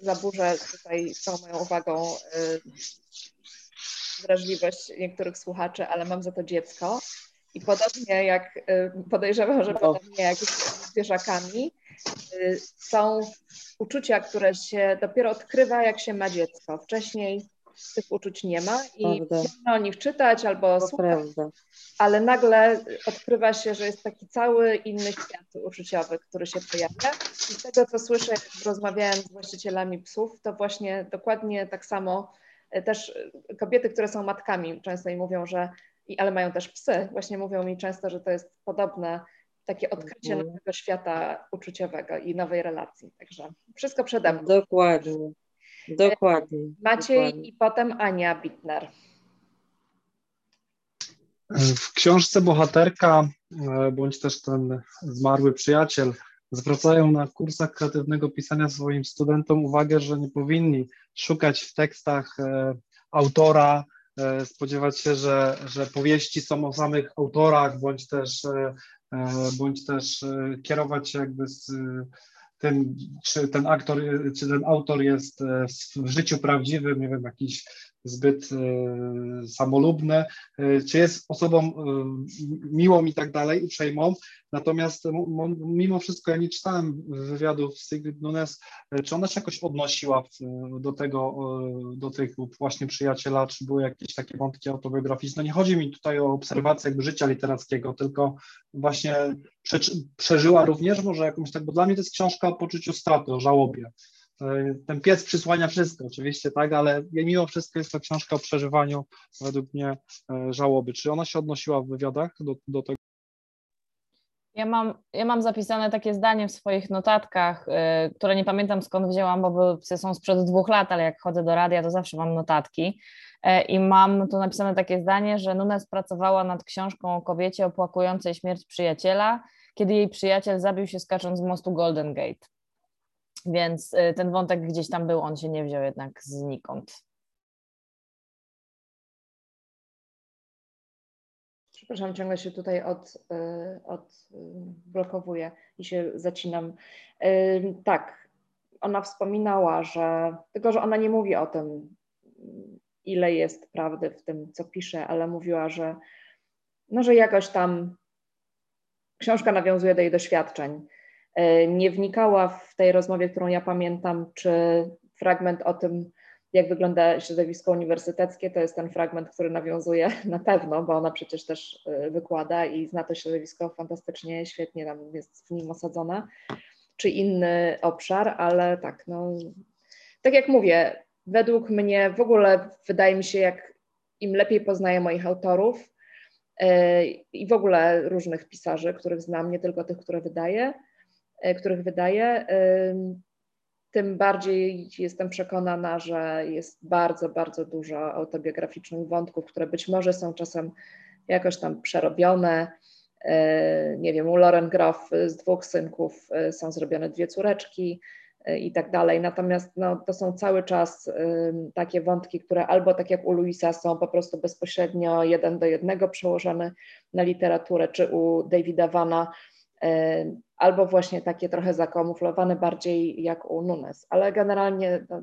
zaburzę tutaj tą moją uwagą y, wrażliwość niektórych słuchaczy, ale mam za to dziecko. I podobnie jak y, podejrzewam, że O. podobnie jak z zwierzakami, y, są uczucia, które się dopiero odkrywa, jak się ma dziecko. Wcześniej tych uczuć nie ma i można o nich czytać albo To słuchać, prawda. ale nagle odkrywa się, że jest taki cały inny świat uczuciowy, który się pojawia. I z tego, co słyszę, jak rozmawiałem z właścicielami psów, to właśnie dokładnie tak samo e, też kobiety, które są matkami, często mi mówią, że, i- ale mają też psy, właśnie mówią mi często, że to jest podobne takie odkrycie Mhm. nowego świata uczuciowego i nowej relacji. Także wszystko przede mną. Dokładnie. Dokładnie. Maciej dokładnie. i potem Ania Bitner. W książce bohaterka, e, bądź też ten zmarły przyjaciel, zwracają na kursach kreatywnego pisania swoim studentom uwagę, że nie powinni szukać w tekstach e, autora, spodziewać się, że, że powieści są o samych autorach, bądź też, e, e, bądź też e, kierować się jakby z e, tym, czy ten aktor, e, czy ten autor jest e, w życiu prawdziwym, nie wiem, jakiś zbyt samolubne, czy jest osobą miłą i tak dalej, uprzejmą, natomiast mimo wszystko ja nie czytałem wywiadów z Sigrid Nunes, czy ona się jakoś odnosiła do tego, do tych właśnie przyjaciela, czy były jakieś takie wątki autobiograficzne. Nie chodzi mi tutaj o obserwację jakby życia literackiego, tylko właśnie prze, przeżyła również może jakąś tak, bo dla mnie to jest książka o poczuciu straty, o żałobie. E, ten pies przysłania wszystko, oczywiście, tak, ale mimo wszystko jest to książka o przeżywaniu według mnie e, żałoby. Czy ona się odnosiła w wywiadach do, do tego? Ja mam, ja mam zapisane takie zdanie w swoich notatkach, y, które nie pamiętam skąd wzięłam, bo są sprzed dwóch lat, ale jak chodzę do radia, to zawsze mam notatki. I mam tu napisane takie zdanie, że Nunes pracowała nad książką o kobiecie opłakującej śmierć przyjaciela, kiedy jej przyjaciel zabił się skacząc z mostu Golden Gate. Więc y, ten wątek gdzieś tam był, on się nie wziął jednak znikąd. Przepraszam, ciągle się tutaj od, y, odblokowuję i się zacinam. Tak, ona wspominała, że tylko, że ona nie mówi o tym, ile jest prawdy w tym, co pisze, ale mówiła, że, no, że jakoś tam książka nawiązuje do jej doświadczeń. Y, nie wnikała w tej rozmowie, którą ja pamiętam, czy fragment o tym, jak wygląda środowisko uniwersyteckie, to jest ten fragment, który nawiązuje [LAUGHS] na pewno, bo ona przecież też y, wykłada i zna to środowisko fantastycznie, świetnie tam jest w nim osadzona, czy inny obszar, ale tak, no, tak jak mówię, według mnie w ogóle wydaje mi się, jak im lepiej poznaję moich autorów yy, i w ogóle różnych pisarzy, których znam, nie tylko tych, które wydaję, których wydaję, yy, tym bardziej jestem przekonana, że jest bardzo, bardzo dużo autobiograficznych wątków, które być może są czasem jakoś tam przerobione. E, nie wiem, u Lauren Groff z dwóch synków e, są zrobione dwie córeczki e, i tak dalej. Natomiast no, to są cały czas takie wątki, które albo tak jak u Louisa są po prostu bezpośrednio jeden do jednego przełożone na literaturę, czy u Davida Vana albo właśnie takie trochę zakamuflowane bardziej jak u Nunes, ale generalnie no,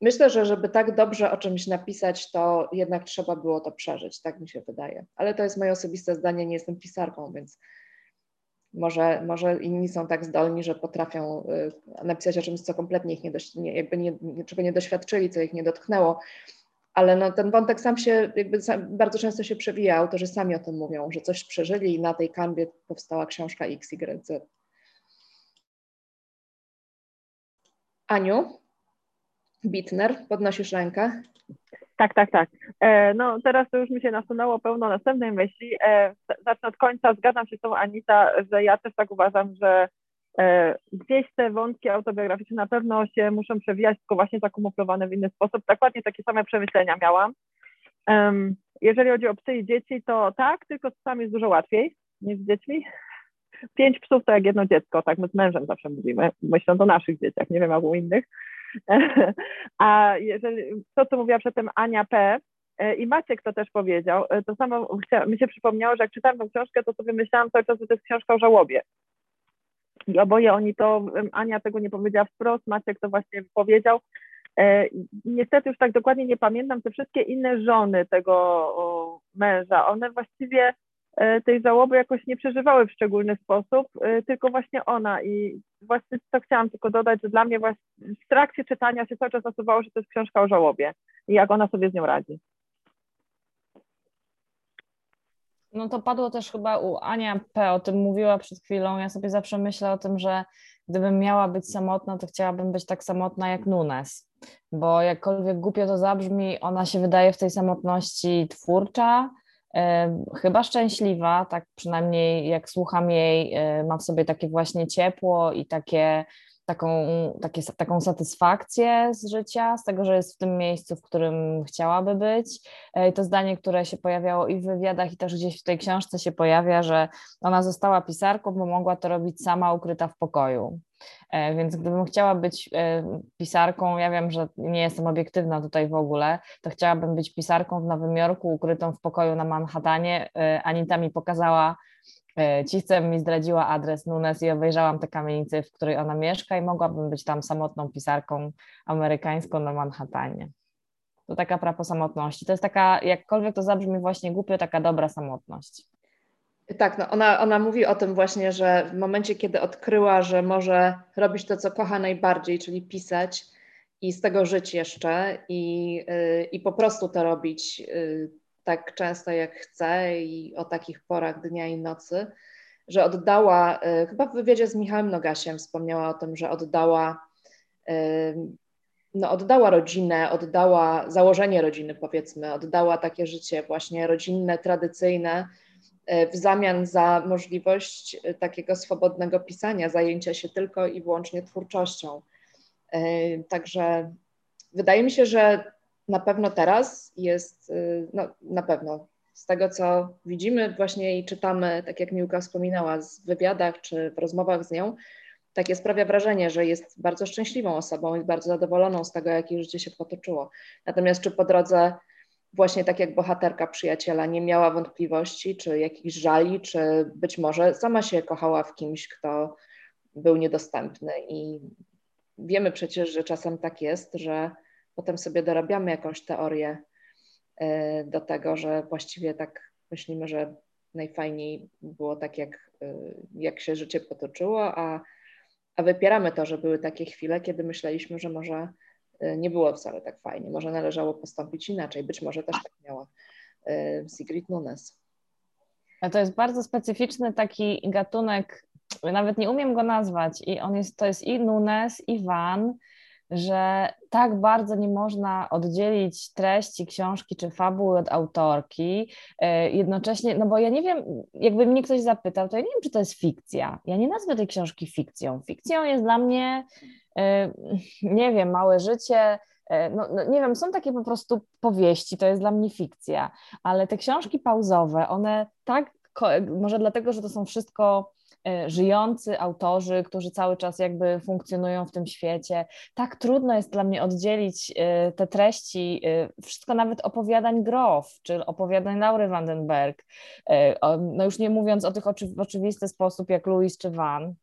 myślę, że żeby tak dobrze o czymś napisać, to jednak trzeba było to przeżyć, tak mi się wydaje. Ale to jest moje osobiste zdanie, nie jestem pisarką, więc może, może inni są tak zdolni, że potrafią y, napisać o czymś, co kompletnie ich nie, nie, jakby nie, czego nie doświadczyli, co ich nie dotknęło ale no, ten wątek sam się, jakby sam, bardzo często się przewija, autorzy sami o tym mówią, że coś przeżyli i na tej kanwie powstała książka XYZ. Aniu, Bitner, podnosisz rękę. Tak, tak, tak. E, no teraz to już mi się nasunęło pełno następnej myśli. E, zacznę od końca. Zgadzam się z tą Anita, że ja też tak uważam, że gdzieś te wątki autobiograficzne na pewno się muszą przewijać, tylko właśnie zakumuplowane w inny sposób. Dokładnie takie same przemyślenia miałam. Jeżeli chodzi o psy i dzieci, to tak, tylko z psami jest dużo łatwiej niż z dziećmi. [LAUGHS] Pięć psów to jak jedno dziecko, tak my z mężem zawsze mówimy, myśląc o naszych dzieciach, nie wiem jak u innych. [LAUGHS] A jeżeli to, co mówiła przedtem Ania P., e, i Maciek to też powiedział, e, to samo mi się przypomniało, że jak czytałem tę książkę, to sobie myślałam cały czas, że to jest książka o żałobie. I oboje oni to, Ania tego nie powiedziała wprost, Maciek to właśnie powiedział. E, niestety już tak dokładnie nie pamiętam, te wszystkie inne żony tego męża, one właściwie e, tej żałoby jakoś nie przeżywały w szczególny sposób, e, tylko właśnie ona i właśnie to chciałam tylko dodać, że dla mnie właśnie w trakcie czytania się cały czas nasuwało, że to jest książka o żałobie i jak ona sobie z nią radzi. No to padło też chyba u Ania P. o tym mówiła przed chwilą. Ja sobie zawsze myślę o tym, że gdybym miała być samotna, to chciałabym być tak samotna jak Nunes, bo jakkolwiek głupio to zabrzmi, ona się wydaje w tej samotności twórcza, chyba szczęśliwa, tak przynajmniej jak słucham jej, ma w sobie takie właśnie ciepło i takie taką, takie, taką satysfakcję z życia, z tego, że jest w tym miejscu, w którym chciałaby być. E, I to zdanie, które się pojawiało i w wywiadach, i też gdzieś w tej książce się pojawia, że ona została pisarką, bo mogła to robić sama, ukryta w pokoju. E, więc gdybym chciała być e, pisarką, ja wiem, że nie jestem obiektywna tutaj w ogóle, to chciałabym być pisarką w Nowym Jorku, ukrytą w pokoju na Manhattanie. Anita mi pokazała E, Cichcem mi zdradziła adres Nunes i obejrzałam tę kamienicę, w której ona mieszka i mogłabym być tam samotną pisarką amerykańską na Manhattanie. To taka prapo samotności. To jest taka, jakkolwiek to zabrzmi właśnie głupio, taka dobra samotność. Tak, no ona, ona mówi o tym właśnie, że w momencie, kiedy odkryła, że może robić to, co kocha najbardziej, czyli pisać i z tego żyć jeszcze i, yy, i po prostu to robić yy, tak często jak chce i o takich porach dnia i nocy, że oddała, yy, chyba w wywiadzie z Michałem Nogasiem wspomniała o tym, że oddała, y, no oddała rodzinę, oddała założenie rodziny powiedzmy, oddała takie życie właśnie rodzinne, tradycyjne, E, w zamian za możliwość takiego swobodnego pisania, zajęcia się tylko i wyłącznie twórczością. Także wydaje mi się, że na pewno teraz jest, no na pewno z tego, co widzimy właśnie i czytamy, tak jak Miłka wspominała, w wywiadach czy w rozmowach z nią, takie sprawia wrażenie, że jest bardzo szczęśliwą osobą i bardzo zadowoloną z tego, jak jej życie się potoczyło. Natomiast czy po drodze właśnie tak jak bohaterka przyjaciela nie miała wątpliwości, czy jakichś żali, czy być może sama się kochała w kimś, kto był niedostępny. I wiemy przecież, że czasem tak jest, że potem sobie dorabiamy jakąś teorię e, do tego, że właściwie tak myślimy, że najfajniej było tak, jak, e, jak się życie potoczyło, a, a wypieramy to, że były takie chwile, kiedy myśleliśmy, że może E, nie było wcale tak fajnie. Może należało postąpić inaczej. Być może też tak miała Sigrid Nunes. A to jest bardzo specyficzny taki gatunek, nawet nie umiem go nazwać i on jest, to jest i Nunes, i Van, że tak bardzo nie można oddzielić treści książki czy fabuły od autorki. E, jednocześnie, no bo ja nie wiem, jakby mnie ktoś zapytał, to ja nie wiem, czy to jest fikcja. Ja nie nazwę tej książki fikcją. Fikcją jest dla mnie E, nie wiem, małe życie, e, no, no, nie wiem, są takie po prostu powieści, to jest dla mnie fikcja, ale te książki pauzowe, one tak, może dlatego, że to są wszystko e, żyjący autorzy, którzy cały czas jakby funkcjonują w tym świecie. Tak trudno jest dla mnie oddzielić te treści, wszystko nawet opowiadań Grof, czy opowiadań Laury Vandenberg, no już nie mówiąc o tych w oczywisty sposób jak Louis czy Van,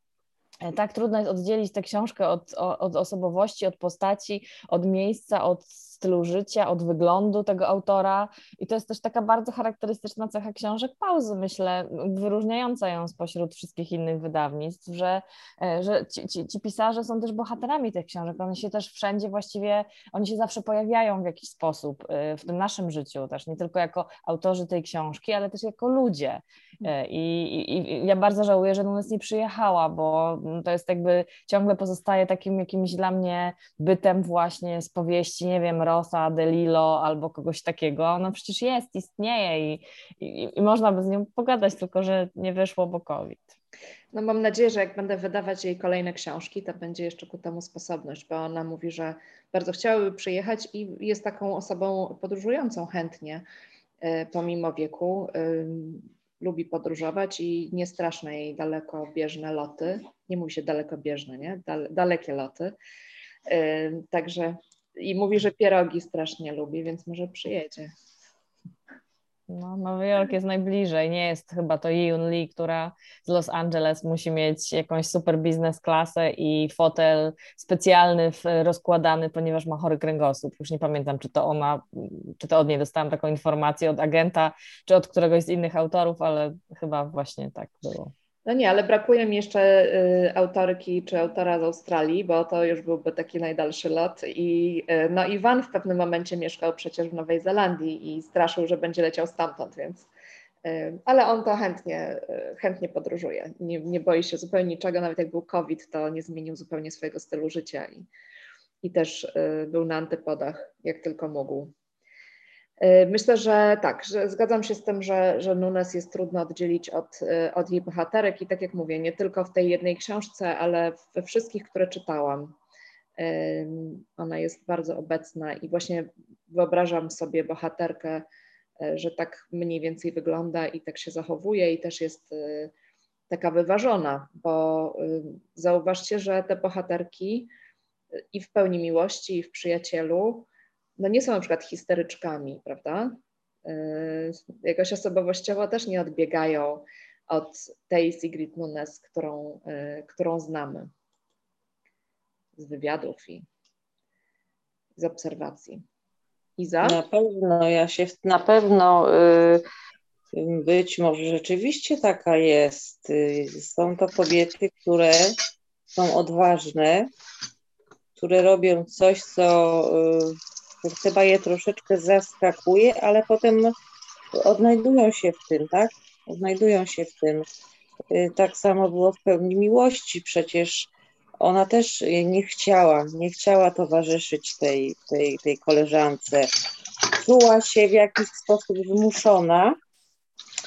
E, tak trudno jest oddzielić tę książkę od, od osobowości, od postaci, od miejsca, od stylu życia, od wyglądu tego autora. I to jest też taka bardzo charakterystyczna cecha książek pauzy, myślę, wyróżniająca ją spośród wszystkich innych wydawnictw, że, e, że ci, ci, ci pisarze są też bohaterami tych książek. One się też wszędzie właściwie, oni się zawsze pojawiają w jakiś sposób e, w tym naszym życiu, też nie tylko jako autorzy tej książki, ale też jako ludzie. I, i, i ja bardzo żałuję, że Nunes nie przyjechała, bo to jest jakby ciągle pozostaje takim jakimś dla mnie bytem właśnie z powieści, nie wiem, Rosa, Delilo albo kogoś takiego. No przecież jest, istnieje i, i, i można by z nią pogadać, tylko że nie wyszło, bo COVID. No mam nadzieję, że jak będę wydawać jej kolejne książki, to będzie jeszcze ku temu sposobność, bo ona mówi, że bardzo chciałaby przyjechać i jest taką osobą podróżującą chętnie, e, pomimo wieku lubi podróżować i nie straszne jej dalekobieżne loty. Nie mówi się dalekobieżne, nie? Dal, dalekie loty. Yy, także i mówi, że pierogi strasznie lubi, więc może przyjedzie. No, Nowy Jork jest najbliżej. Nie jest chyba to Yun Lee, która z Los Angeles musi mieć jakąś super biznes klasę i fotel specjalny, rozkładany, ponieważ ma chory kręgosłup. Już nie pamiętam, czy to ona, czy to od niej dostałam taką informację od agenta, czy od któregoś z innych autorów, ale chyba właśnie tak było. No nie, ale brakuje mi jeszcze y, autorki czy autora z Australii, bo to już byłby taki najdalszy lot. I, y, no Iwan w pewnym momencie mieszkał przecież w Nowej Zelandii i straszył, że będzie leciał stamtąd, więc y, ale on to chętnie, chętnie podróżuje. Nie, nie boi się zupełnie niczego, nawet jak był COVID, to nie zmienił zupełnie swojego stylu życia i, i też był na antypodach, jak tylko mógł. Y, myślę, że tak, że zgadzam się z tym, że, że Nunes jest trudno oddzielić od, y, od jej bohaterek i tak jak mówię, nie tylko w tej jednej książce, ale we wszystkich, które czytałam. Ona jest bardzo obecna i właśnie wyobrażam sobie bohaterkę, y, że tak mniej więcej wygląda i tak się zachowuje i też jest taka wyważona, bo zauważcie, że te bohaterki i w pełni miłości, i w przyjacielu, no nie są na przykład histeryczkami, prawda? Y, jakoś osobowościowo też nie odbiegają od tej Sigrid Nunes, którą, y, którą znamy z wywiadów i z obserwacji. Iza? Na pewno, ja się na pewno y, być może rzeczywiście taka jest. Y, są to kobiety, które są odważne, które robią coś, co y, chyba je troszeczkę zaskakuje, ale potem odnajdują się w tym, tak? Odnajdują się w tym. Y, tak samo było w pełni miłości. Przecież ona też nie chciała, nie chciała towarzyszyć tej, tej, tej koleżance. Czuła się w jakiś sposób wymuszona,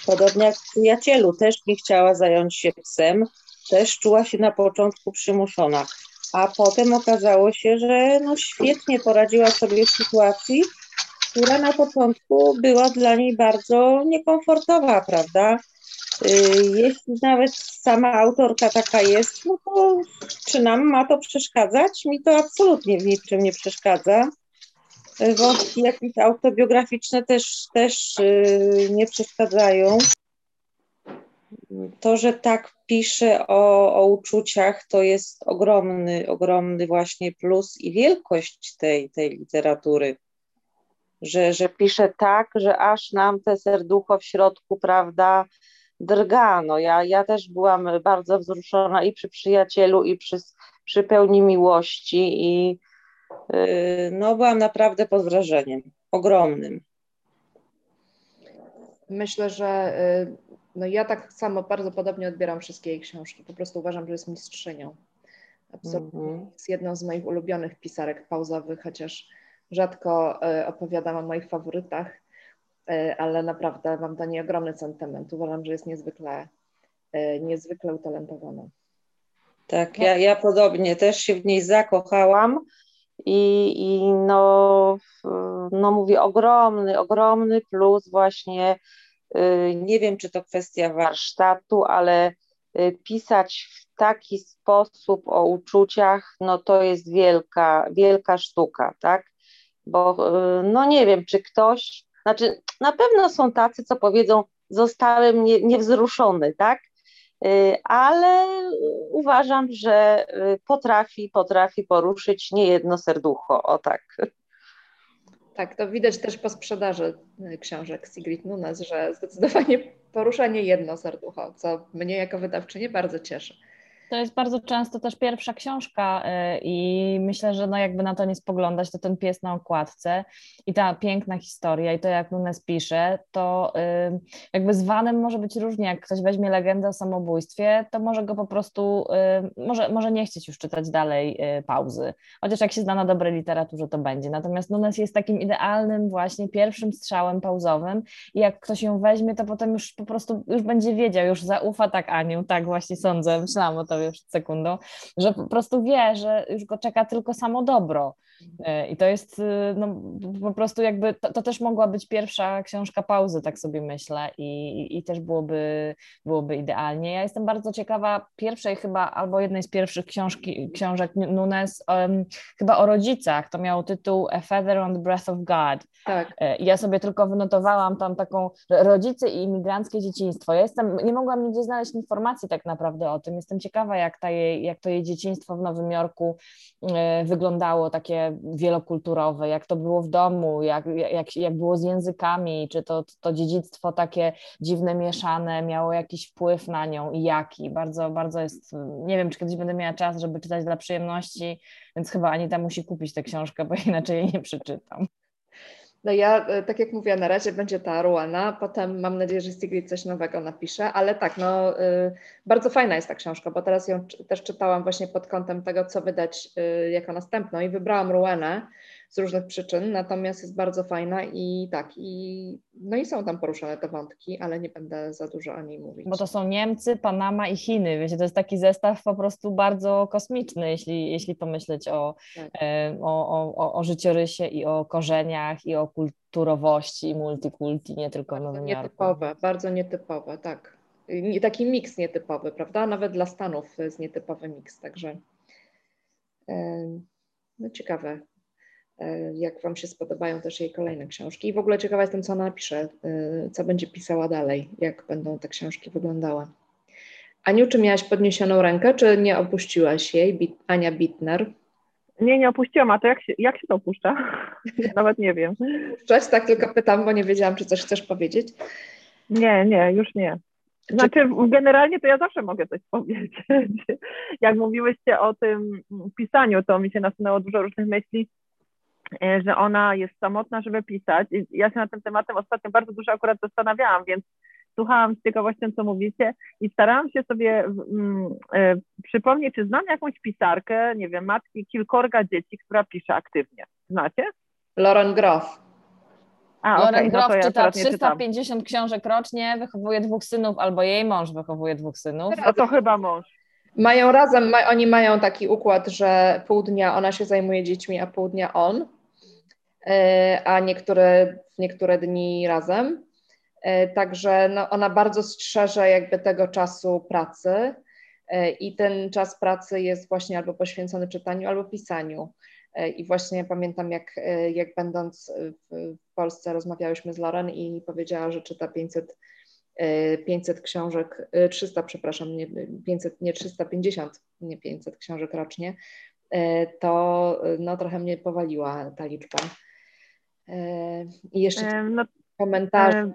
podobnie jak w przyjacielu, też nie chciała zająć się psem, też czuła się na początku przymuszona, a potem okazało się, że no świetnie poradziła sobie w sytuacji, która na początku była dla niej bardzo niekomfortowa, prawda? Y, jeśli nawet sama autorka taka jest, no to czy nam ma to przeszkadzać? Mi to absolutnie w niczym nie przeszkadza. Wątki jakieś autobiograficzne też, też y, nie przeszkadzają. To, że tak pisze o, o uczuciach, to jest ogromny, ogromny właśnie plus i wielkość tej, tej literatury. Że, że pisze tak, że aż nam te serducho w środku, prawda, drga. No ja, ja też byłam bardzo wzruszona i przy przyjacielu, i przy, przy pełni miłości i yy, no byłam naprawdę pod wrażeniem ogromnym. Myślę, że y, no ja tak samo bardzo podobnie odbieram wszystkie jej książki. Po prostu uważam, że jest mistrzynią. Absolutnie mm -hmm. jest jedną z moich ulubionych pisarek pauzowych, chociaż rzadko y, opowiadam o moich faworytach E, ale naprawdę mam do niej ogromny sentyment. Uważam, że jest niezwykle, e, niezwykle utalentowana. Tak, ja, ja podobnie też się w niej zakochałam i, i no, no mówię, ogromny, ogromny plus właśnie, y, nie wiem czy to kwestia warsztatu, ale y, pisać w taki sposób o uczuciach, no to jest wielka, wielka sztuka, tak? Bo y, no nie wiem, czy ktoś znaczy, na pewno są tacy, co powiedzą, zostałem nie, niewzruszony, tak? Y, ale uważam, że y, potrafi, potrafi poruszyć niejedno serducho, o tak. Tak, to widać też po sprzedaży y, książek Sigrid Nunes, że zdecydowanie porusza nie jedno serducho, co mnie jako wydawczynię bardzo cieszy. To jest bardzo często też pierwsza książka y, i myślę, że no jakby na to nie spoglądać, to ten pies na okładce i ta piękna historia i to jak Nunes pisze, to y, jakby z Vanem może być różnie, jak ktoś weźmie legendę o samobójstwie, to może go po prostu, y, może, może nie chcieć już czytać dalej pauzy, chociaż jak się zna na dobrej literaturze, to będzie. Natomiast Nunes jest takim idealnym właśnie pierwszym strzałem pauzowym i jak ktoś ją weźmie, to potem już po prostu już będzie wiedział, już zaufa tak Aniu, tak właśnie sądzę, myślałam o to sobie przed sekundą, że po prostu wie, że już go czeka tylko samo dobro. E, I to jest y, no, po prostu jakby, to, to, też mogła być pierwsza książka pauzy, tak sobie myślę, i, i też byłoby, byłoby idealnie. Ja jestem bardzo ciekawa pierwszej chyba, albo jednej z pierwszych książki, książek Nunes, um, chyba o rodzicach. To miało tytuł A Feather on the Breath of God. Tak. E, ja sobie tylko wynotowałam tam taką rodzice i imigranckie dzieciństwo. Ja jestem, nie mogłam nigdzie znaleźć informacji tak naprawdę o tym. Jestem ciekawa, jak, ta jej, jak to jej dzieciństwo w Nowym Jorku e, wyglądało, takie wielokulturowe, jak to było w domu, jak, jak, jak było z językami, czy to, to dziedzictwo takie dziwne, mieszane miało jakiś wpływ na nią i jaki. Bardzo, bardzo jest, nie wiem, czy kiedyś będę miała czas, żeby czytać dla przyjemności, więc chyba Anita musi kupić tę książkę, bo [LAUGHS] inaczej jej nie przeczytam. No ja, e, tak jak mówię, na razie będzie ta Ruana, potem mam nadzieję, że Sigrid coś nowego napisze, ale tak, no y, bardzo fajna jest ta książka, bo teraz ją też czytałam właśnie pod kątem tego, co wydać y, jako następną i wybrałam Ruanę, z różnych przyczyn, natomiast jest bardzo fajna i tak, i, no i są tam poruszane te wątki, ale nie będę za dużo o niej mówić. Bo to są Niemcy, Panama i Chiny, wiecie, to jest taki zestaw po prostu bardzo kosmiczny, jeśli, jeśli pomyśleć o, tak. e, o, o, o życiorysie i o korzeniach i o kulturowości i multikulti, nie tylko bardzo Nowym Nietypowe, bardzo nietypowe, tak. Taki miks nietypowy, prawda? Nawet dla Stanów jest nietypowy miks, także e, no ciekawe. E, jak Wam się spodobają też jej kolejne książki. I w ogóle ciekawa jestem, co ona napisze, e, co będzie pisała dalej, jak będą te książki wyglądały. Aniu, czy miałaś podniesioną rękę, czy nie opuściłaś jej? Ania Bitner. Nie, nie opuściłam, a to jak się, jak się to opuszcza? [LAUGHS] Nawet nie wiem. Cześć, tak tylko pytam, bo nie wiedziałam, czy coś chcesz powiedzieć. Nie, nie, już nie. Znaczy, generalnie to ja zawsze mogę coś powiedzieć. [LAUGHS] Jak mówiłyście o tym pisaniu, to mi się nasunęło dużo różnych myśli, że ona jest samotna, żeby pisać. I ja się nad tym tematem ostatnio bardzo dużo akurat zastanawiałam, więc słuchałam z ciekawością, co mówicie i starałam się sobie mm, e, przypomnieć, czy znam jakąś pisarkę, nie wiem, matki kilkorga dzieci, która pisze aktywnie. Znacie? Lauren Groff. A, Lauren okay, Groff no ja czyta 350 książek rocznie, wychowuje dwóch synów, albo jej mąż wychowuje dwóch synów. No to chyba mąż. Mają razem, ma, oni mają taki układ, że pół dnia ona się zajmuje dziećmi, a pół dnia on, e, a niektóre, niektóre dni razem. E, także no, ona bardzo strzeże jakby tego czasu pracy e, i ten czas pracy jest właśnie albo poświęcony czytaniu, albo pisaniu. E, I właśnie pamiętam, jak, jak będąc w Polsce rozmawiałyśmy z Loren i powiedziała, że czyta 500, 500 książek, 300, przepraszam, nie 500, nie 350, nie 500 książek rocznie, to no, trochę mnie powaliła ta liczba. I jeszcze no, komentarze.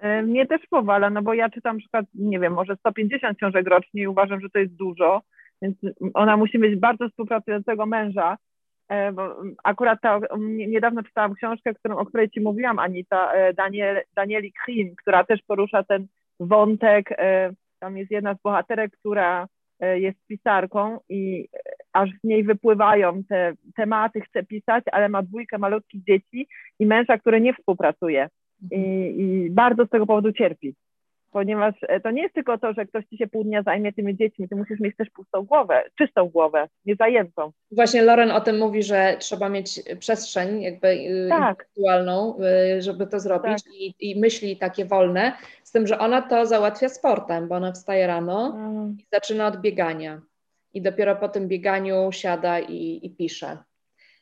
E, mnie też powala, no bo ja czytam przykład, nie wiem, może 150 książek rocznie i uważam, że to jest dużo, więc ona musi mieć bardzo współpracującego męża. E, bo akurat ta, niedawno czytałam książkę, którą, o której Ci mówiłam, Anita, e, Daniel, Danieli Krim, która też porusza ten wątek. Tam jest jedna z bohaterek, która jest pisarką i aż z niej wypływają te tematy, chce pisać, ale ma dwójkę malutkich dzieci i męża, który nie współpracuje i, i bardzo z tego powodu cierpi. Ponieważ e, to nie jest tylko to, że ktoś ci się pół dnia zajmie tymi dziećmi, ty musisz mieć też pustą głowę, czystą głowę, niezajętą. Właśnie Loren o tym mówi, że trzeba mieć przestrzeń jakby y, tak. y, żeby to zrobić tak. i, i, myśli takie wolne, z tym, że ona to załatwia sportem, bo ona wstaje rano mm. i zaczyna od biegania i dopiero po tym bieganiu siada i, i pisze.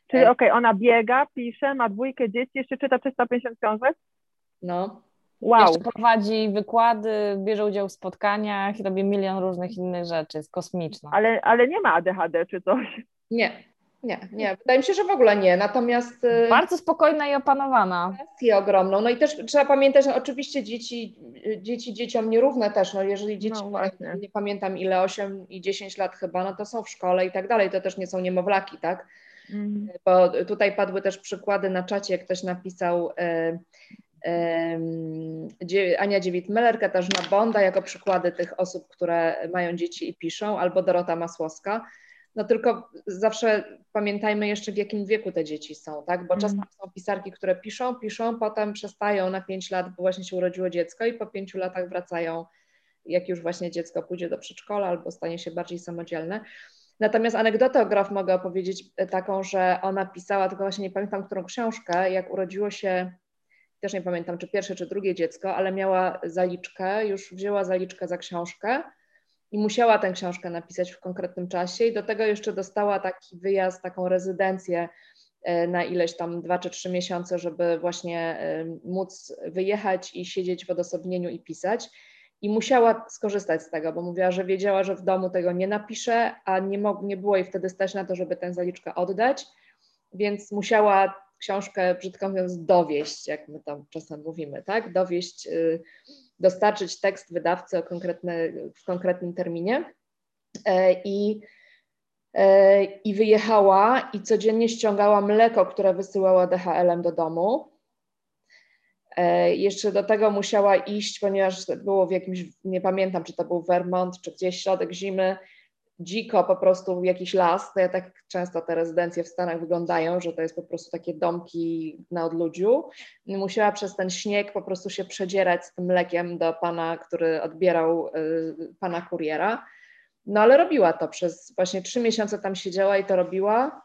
Czyli e, okej, okay, ona biega, pisze, ma dwójkę dzieci, jeszcze czyta 350 książek? No. Wow. Jeszcze prowadzi wykłady, bierze udział w spotkaniach i robi milion różnych innych rzeczy. Jest kosmiczna. Ale, ale nie ma ADHD czy coś? Nie, nie, nie. Wydaje mi się, że w ogóle nie. Natomiast. Y, Bardzo spokojna i opanowana. Kwestię ogromną. No i też trzeba pamiętać, że oczywiście dzieci, dzieci dzieciom nierówne też. No jeżeli dzieci, no nie, pamiętam ile, 8 i 10 lat chyba, no to są w szkole i tak dalej. To też nie są niemowlaki, tak? Mm. Bo tutaj padły też przykłady na czacie, jak ktoś napisał. Y, Ania Dziewit-Meller, Katarzyna Bonda jako przykłady tych osób, które mają dzieci i piszą, albo Dorota Masłowska. No tylko zawsze pamiętajmy jeszcze w jakim wieku te dzieci są, tak? Bo czasem mm. są pisarki, które piszą, piszą, potem przestają na pięć lat, bo właśnie się urodziło dziecko i po pięciu latach wracają, jak już właśnie dziecko pójdzie do przedszkola albo stanie się bardziej samodzielne. Natomiast anegdotę o Graf mogę opowiedzieć taką, że ona pisała, tylko właśnie nie pamiętam którą książkę, jak urodziło się też nie pamiętam, czy pierwsze, czy drugie dziecko, ale miała zaliczkę, już wzięła zaliczkę za książkę i musiała tę książkę napisać w konkretnym czasie i do tego jeszcze dostała taki wyjazd, taką rezydencję e, na ileś tam dwa czy trzy miesiące, żeby właśnie e, móc wyjechać i siedzieć w odosobnieniu i pisać. I musiała skorzystać z tego, bo mówiła, że wiedziała, że w domu tego nie napisze, a nie, nie było jej wtedy stać na to, żeby tę zaliczkę oddać, więc musiała książkę, brzydko mówiąc, dowieść, jak my tam czasem mówimy, tak? Dowieść, y, dostarczyć tekst wydawcy o konkretne, w konkretnym terminie. E, I, e, I wyjechała i codziennie ściągała mleko, które wysyłała DHL-em do domu. E, jeszcze do tego musiała iść, ponieważ było w jakimś, nie pamiętam, czy to był Vermont, czy gdzieś środek zimy, dziko po prostu jakiś las, to ja tak często te rezydencje w Stanach wyglądają, że to jest po prostu takie domki na odludziu. Musiała przez ten śnieg po prostu się przedzierać z tym mlekiem do pana, który odbierał y, pana kuriera. No ale robiła to przez właśnie trzy miesiące tam siedziała i to robiła.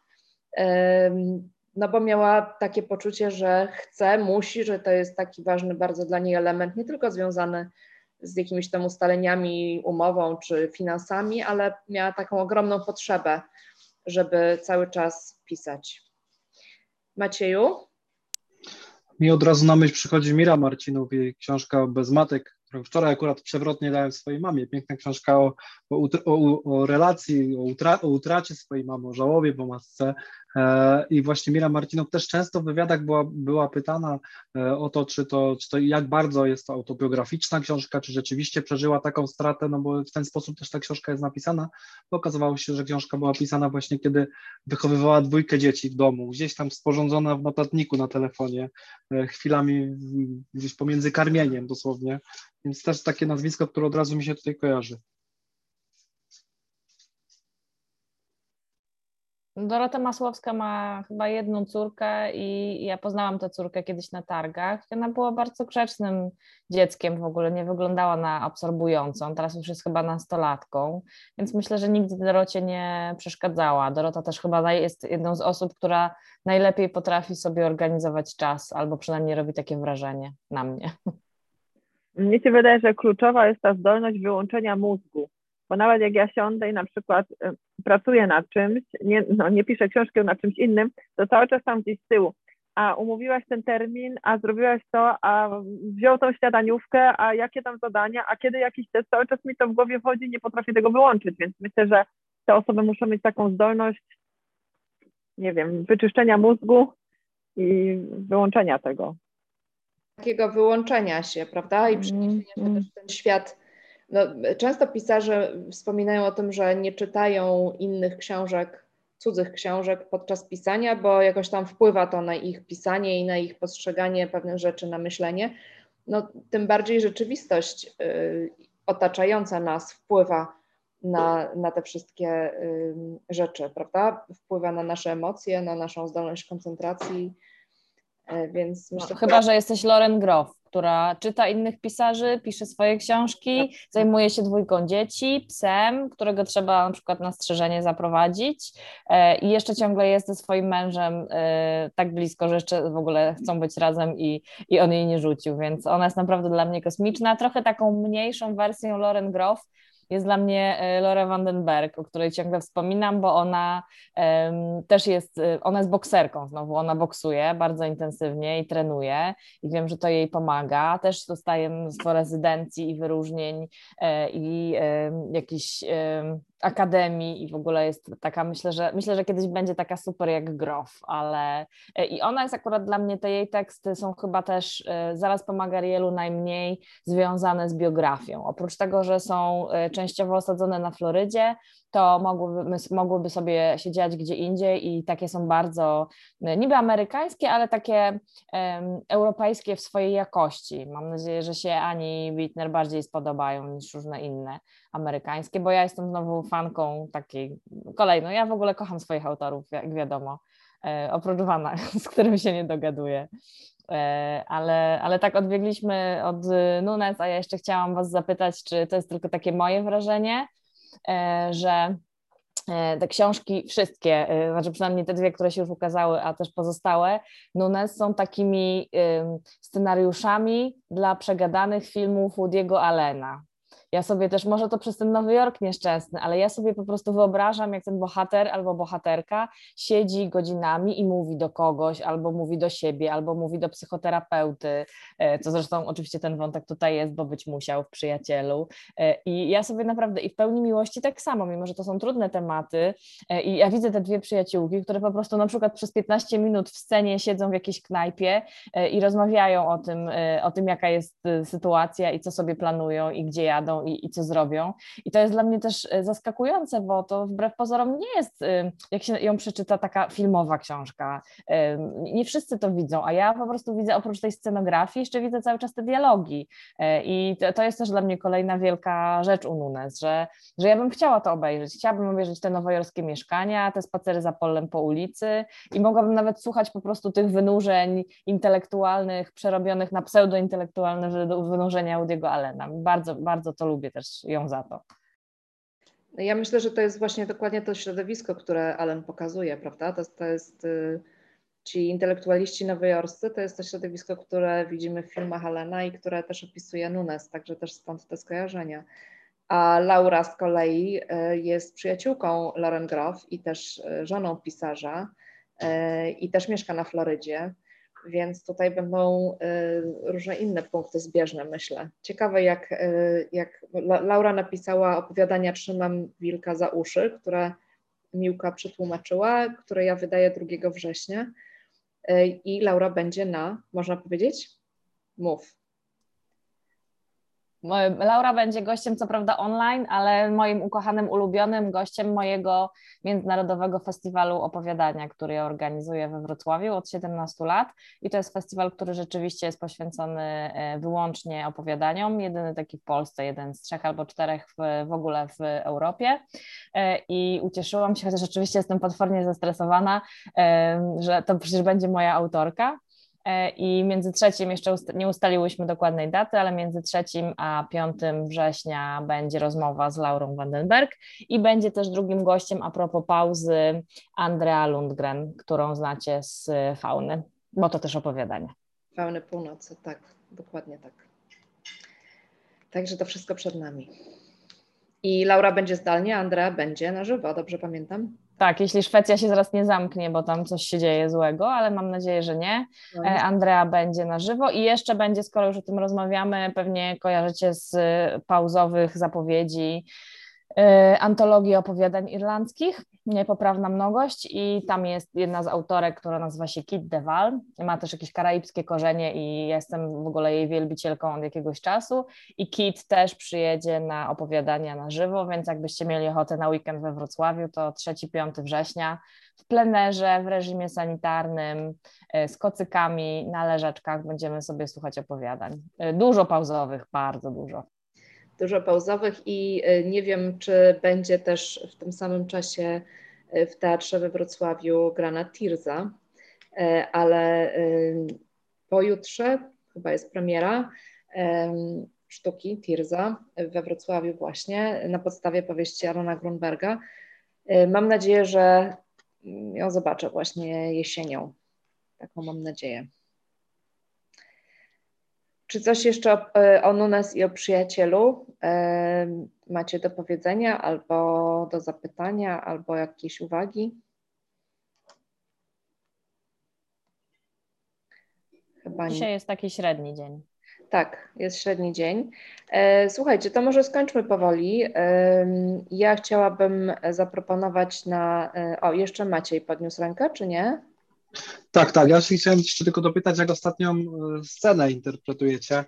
no bo miała takie poczucie, że chce, musi, że to jest taki ważny bardzo dla niej element, nie tylko związany jakimiś tam ustaleniami, umową czy finansami, ale miała taką ogromną potrzebę, żeby cały czas pisać. Macieju? Mi od razu na myśl przychodzi Mira Marcinów i książka Bez matek, którą wczoraj akurat przewrotnie dałem swojej mamie. Piękna książka o, o, o, o relacji, o utracie swojej mamy, o żałobie po matce. E, I właśnie Mira Marcinow też często w wywiadach była, była pytana e, o to, czy to, czy to jak bardzo jest to autobiograficzna książka, czy rzeczywiście przeżyła taką stratę, no bo w ten sposób też ta książka jest napisana. Bo okazywało się, że książka była pisana właśnie kiedy wychowywała dwójkę dzieci w domu, gdzieś tam sporządzona w notatniku na telefonie, e, chwilami gdzieś pomiędzy karmieniem dosłownie. Więc też takie nazwisko, które od razu mi się tutaj kojarzy. Dorota Masłowska ma chyba jedną córkę i ja poznałam tę córkę kiedyś na targach. Ona była bardzo grzecznym dzieckiem, w ogóle nie wyglądała na absorbującą. Teraz już jest chyba nastolatką, więc myślę, że nigdy Dorocie nie przeszkadzała. Dorota też chyba jest jedną z osób, która najlepiej potrafi sobie organizować czas, albo przynajmniej robi takie wrażenie na mnie. Mnie się wydaje, że kluczowa jest ta zdolność wyłączenia mózgu, bo nawet jak ja siądę i na przykład y, pracuję nad czymś, nie, no, nie piszę książki nad czymś innym, to cały czas tam gdzieś z tyłu. A umówiłaś ten termin, a zrobiłaś to, a wziął tą śniadaniówkę, a jakie tam zadania, a kiedy jakiś test, cały czas mi to w głowie wchodzi, nie potrafię tego wyłączyć, więc myślę, że te osoby muszą mieć taką zdolność, nie wiem, wyczyszczenia mózgu i wyłączenia tego takiego wyłączenia się, prawda? I przeniesienia się mm. też w ten świat. No, często pisarze wspominają o tym, że nie czytają innych książek, cudzych książek podczas pisania, bo jakoś tam wpływa to na ich pisanie i na ich postrzeganie pewnych rzeczy, na myślenie. No, tym bardziej rzeczywistość y, otaczająca nas wpływa na, na te wszystkie y, rzeczy, prawda? Wpływa na nasze emocje, na naszą zdolność koncentracji, E, więc myślę, no, chyba, że jesteś Lauren Groff, która czyta innych pisarzy, pisze swoje książki, tak. zajmuje się dwójką dzieci, psem, którego trzeba na przykład na strzeżenie zaprowadzić e, i jeszcze ciągle jest ze swoim mężem e, tak blisko, że jeszcze w ogóle chcą być razem i, i on jej nie rzucił, więc ona jest naprawdę dla mnie kosmiczna, trochę taką mniejszą wersją Lauren Groff, jest dla mnie e, Laura Vandenberg, o której ciągle wspominam, bo ona um, też jest, e, ona jest bokserką znowu, ona boksuje bardzo intensywnie i trenuje i wiem, że to jej pomaga. Też dostaje mnóstwo rezydencji i wyróżnień e, i e, e, akademii i w ogóle jest taka, myślę, że myślę, że kiedyś będzie taka super jak Grof, ale e, i ona jest akurat dla mnie, te jej teksty są chyba też zaraz po Magarielu najmniej związane z biografią. Oprócz tego, że są częściowo osadzone na Florydzie, to mogłyby, mogłyby sobie się dziać gdzie indziej i takie są bardzo niby amerykańskie, ale takie um, europejskie w swojej jakości. Mam nadzieję, że się Ani Wittner bardziej spodobają niż różne inne amerykańskie, bo ja jestem znowu fanką takiej kolejną. Ja w ogóle kocham swoich autorów, jak wiadomo, e, oprócz Wana, [LAUGHS] z którym się nie dogaduję. E, ale, ale tak odbiegliśmy od Nunes, a ja jeszcze chciałam Was zapytać, czy to jest tylko takie moje wrażenie, e, że e, te książki, wszystkie, znaczy przynajmniej te dwie, które się już ukazały, a też pozostałe, Nunes są takimi scenariuszami dla przegadanych filmów Woody'ego Allena. Ja sobie też, może to przez ten Nowy Jork nieszczęsny, ale ja sobie po prostu wyobrażam, jak ten bohater albo bohaterka siedzi godzinami i mówi do kogoś, albo mówi do siebie, albo mówi do psychoterapeuty, e, co zresztą oczywiście ten wątek tutaj jest, bo być musiał w przyjacielu. E, I ja sobie naprawdę i w pełni miłości tak samo, mimo że to są trudne tematy. E, I ja widzę te dwie przyjaciółki, które po prostu na przykład przez 15 minut w scenie siedzą w jakiejś knajpie i rozmawiają o tym, o tym jaka jest sytuacja i co sobie planują i gdzie jadą i, i co zrobią. I to jest dla mnie też e, zaskakujące, bo to wbrew pozorom nie jest, e, jak się ją przeczyta, taka filmowa książka. E, nie wszyscy to widzą, a ja po prostu widzę oprócz tej scenografii, jeszcze widzę cały czas te dialogi. I to, to jest też dla mnie kolejna wielka rzecz u Nunes, że, że ja bym chciała to obejrzeć. Chciałabym obejrzeć te nowojorskie mieszkania, te spacery za polem po ulicy i mogłabym nawet słuchać po prostu tych wynurzeń intelektualnych, przerobionych na pseudointelektualne wynurzenia Udiego Allena. Bardzo, bardzo to lubię lubię też ją za to. Ja myślę, że to jest właśnie dokładnie to środowisko, które Allen pokazuje, prawda? To, to jest y, ci intelektualiści nowojorscy, to jest to środowisko, które widzimy w filmach Allena i które też opisuje Nunes, także też stąd te skojarzenia. A Laura z kolei y, jest przyjaciółką Lauren Groff i też y, żoną pisarza i też mieszka na Florydzie. Więc tutaj będą różne inne punkty zbieżne, myślę. Ciekawe, jak, jak Laura napisała opowiadania Trzymam Wilka za uszy, które Miłka przetłumaczyła, które ja wydaję 2 września i Laura będzie na, można powiedzieć? Mów. Laura będzie gościem, co prawda online, ale moim ukochanym, ulubionym gościem mojego międzynarodowego festiwalu opowiadania, który ja organizuję we Wrocławiu od 17 lat. I to jest festiwal, który rzeczywiście jest poświęcony e, wyłącznie opowiadaniom. Jedyny taki w Polsce, jeden z trzech albo czterech w, w ogóle w Europie. E, I ucieszyłam się, chociaż oczywiście jestem potwornie zestresowana, e, że to przecież będzie moja autorka. E, i między trzecim, jeszcze nie ustaliłyśmy dokładnej daty, ale między trzecim a 5 września będzie rozmowa z Laurą Vandenberg i będzie też drugim gościem a propos pauzy Andrea Lundgren, którą znacie z Fauny, bo to też opowiadanie. Fauny Północy, tak, dokładnie tak. Także to wszystko przed nami. I Laura będzie zdalnie, Andrea będzie na żywo, dobrze pamiętam? Tak, jeśli Szwecja się zaraz nie zamknie, bo tam coś się dzieje złego, ale mam nadzieję, że nie. No. E, Andrea będzie na żywo i jeszcze będzie, skoro już o tym rozmawiamy, pewnie kojarzycie z pauzowych zapowiedzi E, antologii opowiadań irlandzkich, Niepoprawna Mnogość i tam jest jedna z autorek, która nazywa się Kit DeVal, ma też jakieś karaibskie korzenie i jestem w ogóle jej wielbicielką od jakiegoś czasu. I Kit też przyjedzie na opowiadania na żywo, więc jakbyście mieli ochotę na weekend we Wrocławiu, to 3-5 września w plenerze, w reżimie sanitarnym, e, z kocykami na leżaczkach będziemy sobie słuchać opowiadań. E, dużo pauzowych, bardzo dużo dużo pauzowych i e, nie wiem, czy będzie też w tym samym czasie e, w teatrze we Wrocławiu grana Tirza, e, ale pojutrze chyba jest premiera sztuki Tirza we Wrocławiu właśnie na podstawie powieści Arona Grunberga. Mam nadzieję, że ją zobaczę właśnie jesienią. Taką mam nadzieję. Czy coś jeszcze o, e, o Nunes i o przyjacielu e, macie do powiedzenia, albo do zapytania, albo jakieś uwagi? Chyba Dzisiaj nie. jest taki średni dzień. Tak, jest średni dzień. E, słuchajcie, to może skończmy powoli. Ja chciałabym zaproponować na. O, jeszcze Maciej podniósł rękę, czy nie? Tak, tak. Ja się chciałem jeszcze tylko dopytać, jak ostatnią e, scenę interpretujecie.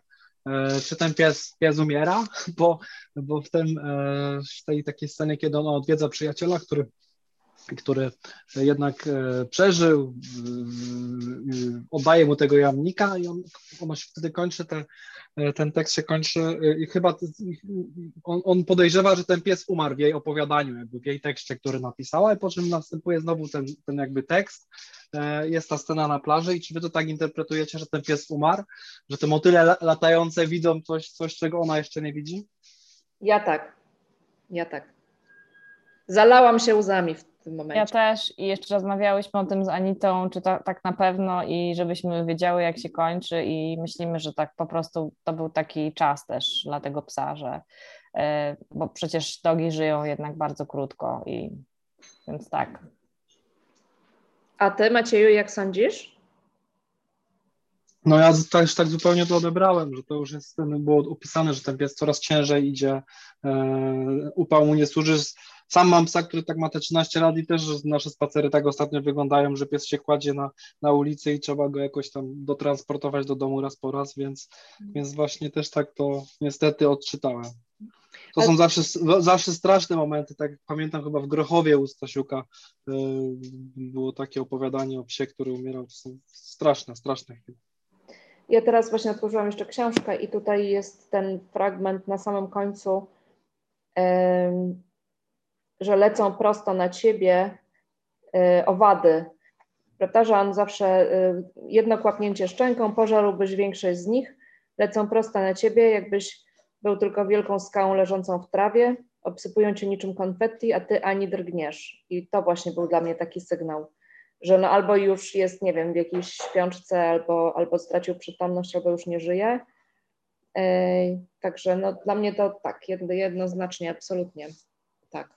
E, czy ten pies, pies umiera? [LAUGHS] Bo, bo w, tym, e, w tej takiej scenie, kiedy on odwiedza przyjaciela, który który jednak przeżył, oddaje mu tego jamnika i on, on się wtedy kończy, te, ten tekst się kończy i chyba on, on, podejrzewa, że ten pies umarł w jej opowiadaniu, jakby w jej tekście, który napisała, i po czym następuje znowu ten, ten jakby tekst jest ta scena na plaży i czy wy to tak interpretujecie, że ten pies umarł, że te motyle latające widzą coś, coś czego ona jeszcze nie widzi? Ja tak, ja tak. Zalałam się łzami w tym momencie. Ja też i jeszcze rozmawiałyśmy o tym z Anitą, czy to tak na pewno i żebyśmy wiedziały jak się kończy i myślimy, że tak po prostu to był taki czas też dla tego psa, że e, bo przecież dogi żyją jednak bardzo krótko i więc tak, a ty, Macieju, jak sądzisz? No ja też tak zupełnie to odebrałem, że to już jest, było opisane, że ten pies coraz ciężej idzie, e, upał mu nie służy. Sam mam psa, który tak ma te 13 lat i też nasze spacery tak ostatnio wyglądają, że pies się kładzie na, na ulicy i trzeba go jakoś tam dotransportować do domu raz po raz, więc, więc właśnie też tak to niestety odczytałem. To są zawsze, zawsze straszne momenty, tak pamiętam chyba w Grochowie u Stasiuka e, było takie opowiadanie o psie, który umierał, to są straszne, straszne chwile. Ja teraz właśnie otworzyłam jeszcze książkę i tutaj jest ten fragment na samym końcu, że lecą prosto na ciebie e, owady, prawda, że on zawsze jedno kłapnięcie szczęką, pożarłbyś większość z nich, lecą prosto na ciebie, jakbyś był tylko wielką skałą leżącą w trawie, obsypują cię niczym konfetti, a ty ani drgniesz. I to właśnie był dla mnie taki sygnał, że no albo już jest, nie wiem, w jakiejś śpiączce, albo, albo stracił przytomność, albo już nie żyje. Także no, dla mnie to tak, jedno, jednoznacznie, absolutnie tak.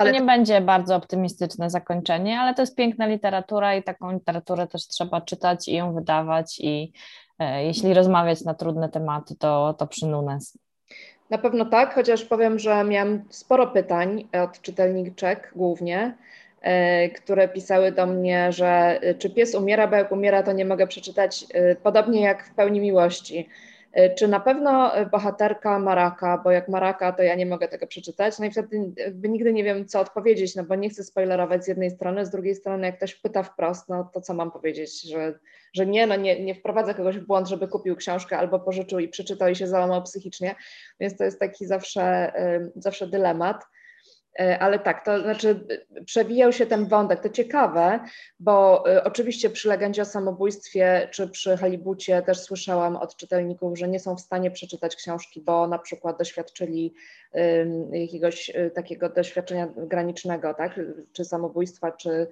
Ale... nie będzie bardzo optymistyczne zakończenie, ale to jest piękna literatura i taką literaturę też trzeba czytać i ją wydawać i e, jeśli rozmawiać na trudne tematy, to, to przynunes. Na pewno tak, chociaż powiem, że miałam sporo pytań od czytelniczek głównie, e, które pisały do mnie, że e, czy pies umiera, bo jak umiera, to nie mogę przeczytać, e, podobnie jak w pełni miłości. E, czy na pewno e, bohaterka Maraka, bo jak Maraka, to ja nie mogę tego przeczytać, no i wtedy nigdy nie wiem, co odpowiedzieć, no bo nie chcę spoilerować z jednej strony, z drugiej strony, jak ktoś pyta wprost, no to co mam powiedzieć, że, że nie, no nie, nie wprowadzę kogoś w błąd, żeby kupił książkę albo pożyczył i przeczytał i się załamał psychicznie, więc to jest taki zawsze, zawsze dylemat. E, ale tak, to znaczy przewijał się ten wątek. To ciekawe, bo e, oczywiście przy legendzie o samobójstwie czy przy Halibucie też słyszałam od czytelników, że nie są w stanie przeczytać książki, bo na przykład doświadczyli jakiegoś e, takiego doświadczenia granicznego, tak? czy samobójstwa, czy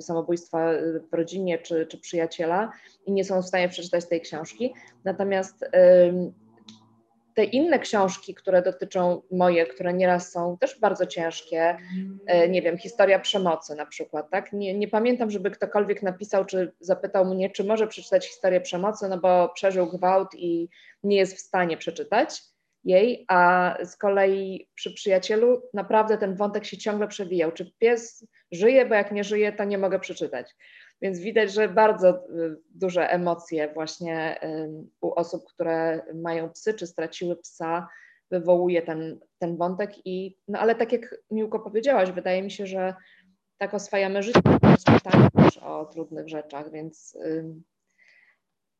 samobójstwa w rodzinie, czy, czy przyjaciela i nie są w stanie przeczytać tej książki. Natomiast te inne książki, które dotyczą moje, które nieraz są też bardzo ciężkie, e, nie wiem, historia przemocy na przykład, tak? Nie, nie pamiętam, żeby ktokolwiek napisał, czy zapytał mnie, czy może przeczytać historię przemocy, no bo przeżył gwałt i nie jest w stanie przeczytać jej, a z kolei przy przyjacielu naprawdę ten wątek się ciągle przewijał. Czy pies żyje, bo jak nie żyje, to nie mogę przeczytać. Więc widać, że bardzo y, duże emocje właśnie u osób, które mają psy czy straciły psa, wywołuje ten, ten wątek. I, no ale tak jak Miłko powiedziałaś, wydaje mi się, że tak oswajamy życie, czytamy też o trudnych rzeczach, więc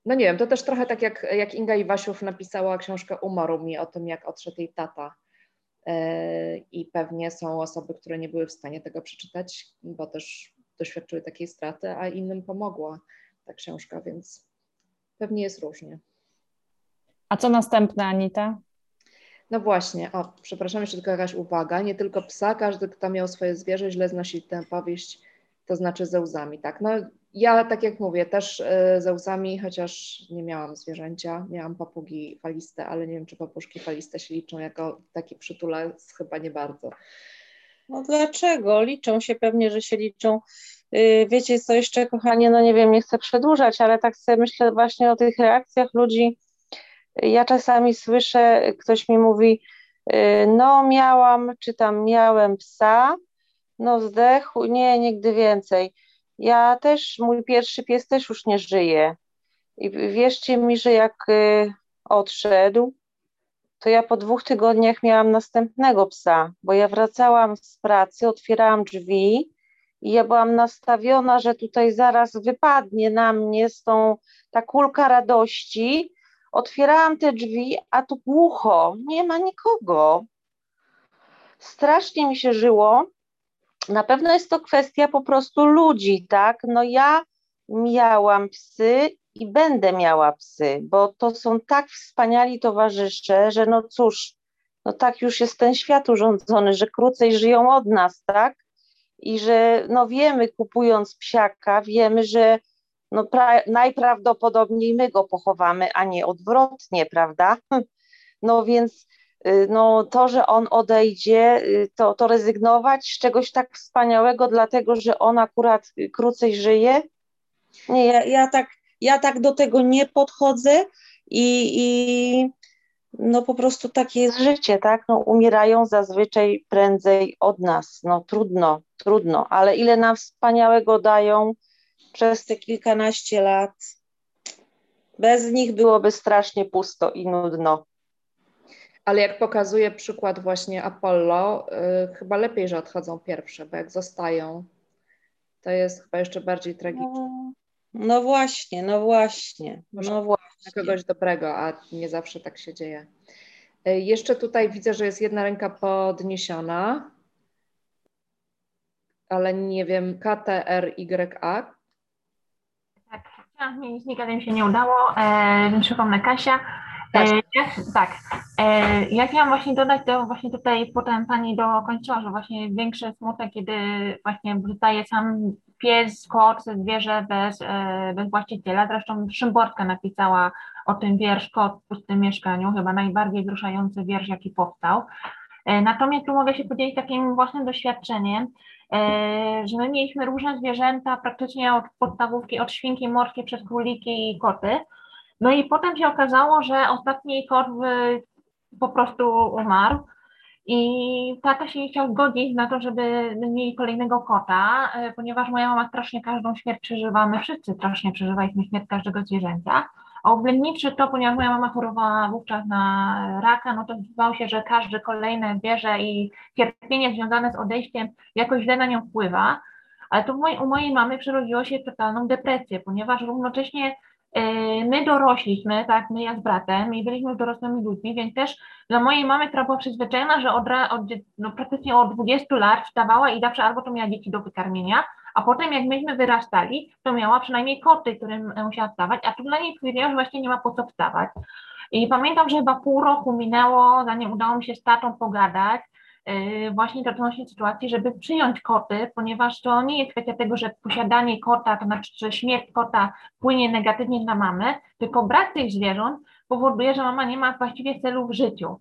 no nie wiem, to też trochę tak jak, jak Inga Iwasiów napisała książkę Umoru mi o tym, jak odszedł jej tata. I pewnie są osoby, które nie były w stanie tego przeczytać, bo też doświadczyły takiej straty, a innym pomogła ta książka, więc pewnie jest różnie. A co następne, Anita? No właśnie, o, przepraszam, jeszcze tylko jakaś uwaga. Nie tylko psa, każdy, kto miał swoje zwierzę, źle znosi tę powieść, to znaczy ze łzami, tak. No ja, tak jak mówię, też y, ze łzami, chociaż nie miałam zwierzęcia, miałam papugi faliste, ale nie wiem, czy papuszki faliste się liczą jako taki przytulec, chyba nie bardzo. No dlaczego? Liczą się pewnie, że się liczą. Y, wiecie co jeszcze, kochanie, no nie wiem, nie chcę przedłużać, ale tak sobie myślę właśnie o tych reakcjach ludzi. Ja czasami słyszę, ktoś mi mówi, y, no miałam, czy tam miałem psa, no zdechł, nie, nigdy więcej. Ja też, mój pierwszy pies też już nie żyje. I wierzcie mi, że jak y, odszedł, to ja po dwóch tygodniach miałam następnego psa, bo ja wracałam z pracy, otwierałam drzwi i ja byłam nastawiona, że tutaj zaraz wypadnie na mnie z tą ta kulka radości. Otwierałam te drzwi, a tu głucho, nie ma nikogo. Strasznie mi się żyło. Na pewno jest to kwestia po prostu ludzi, tak? No ja miałam psy i będę miała psy, bo to są tak wspaniali towarzysze, że no cóż, no tak już jest ten świat urządzony, że krócej żyją od nas, tak? I że no wiemy, kupując psiaka, wiemy, że no pra- najprawdopodobniej my go pochowamy, a nie odwrotnie, prawda? [LAUGHS] No więc y, no, to, że on odejdzie, y, to, to rezygnować z czegoś tak wspaniałego, dlatego że on akurat krócej żyje. Nie, ja, ja tak ja tak do tego nie podchodzę i, i no po prostu takie jest życie, tak? No, umierają zazwyczaj prędzej od nas. No trudno, trudno, ale ile nam wspaniałego dają przez te kilkanaście lat. Bez nich byłoby strasznie pusto i nudno. Ale jak pokazuje przykład właśnie Apollo, yy, chyba lepiej, że odchodzą pierwsze, bo jak zostają, to jest chyba jeszcze bardziej tragiczne. No, no właśnie, no właśnie, no właśnie. kogoś dobrego, a nie zawsze tak się dzieje. E, jeszcze tutaj widzę, że jest jedna ręka podniesiona, ale nie wiem, KTRYA. Tak, chciałam zmienić nick, ale mi się nie udało, e, przypomnę Kasia. E, ja, tak, e, ja chciałam właśnie dodać, to właśnie tutaj potem Pani dokończyła, że właśnie większy smutek, kiedy właśnie zostaje sam pies, kot, zwierzę bez, e, bez właściciela. Zresztą Szymborska napisała o tym wiersz Kot w pustym mieszkaniu, chyba najbardziej wzruszający wiersz, jaki powstał. Natomiast tu mogę się podzielić takim własnym doświadczeniem, że my mieliśmy różne zwierzęta praktycznie od podstawówki, od świnki morskie przez króliki i koty. No i potem się okazało, że ostatni kot po prostu umarł. I tata się nie chciał zgodzić na to, żeby mieli kolejnego kota, e, ponieważ moja mama strasznie każdą śmierć przeżywa, my wszyscy strasznie przeżywaliśmy śmierć każdego zwierzęcia. A oblędniczy to, ponieważ moja mama chorowała wówczas na raka, no to zdawało się, że każde kolejne zwierzę i cierpienie związane z odejściem jakoś źle na nią wpływa. Ale to u mojej mamy przerodziło się totalną depresję, ponieważ równocześnie my dorośliśmy, tak, my ja z bratem i byliśmy już dorosłymi ludźmi, więc też dla mojej mamy, która była przyzwyczajona, że od, od no, praktycznie od 20 lat wstawała i zawsze albo to miała dzieci do wykarmienia, a potem jak myśmy wyrastali, to miała przynajmniej koty, którym musiała wstawać, a tu dla niej powiedziała, że właśnie nie ma po co wstawać. I pamiętam, że chyba pół roku minęło, zanim udało mi się z tatą pogadać, właśnie dotyczącej sytuacji, żeby przyjąć koty, ponieważ to nie jest kwestia tego, że posiadanie kota, to znaczy, że śmierć kota płynie negatywnie na mamę, tylko brak tych zwierząt powoduje, że mama nie ma właściwie celu w życiu.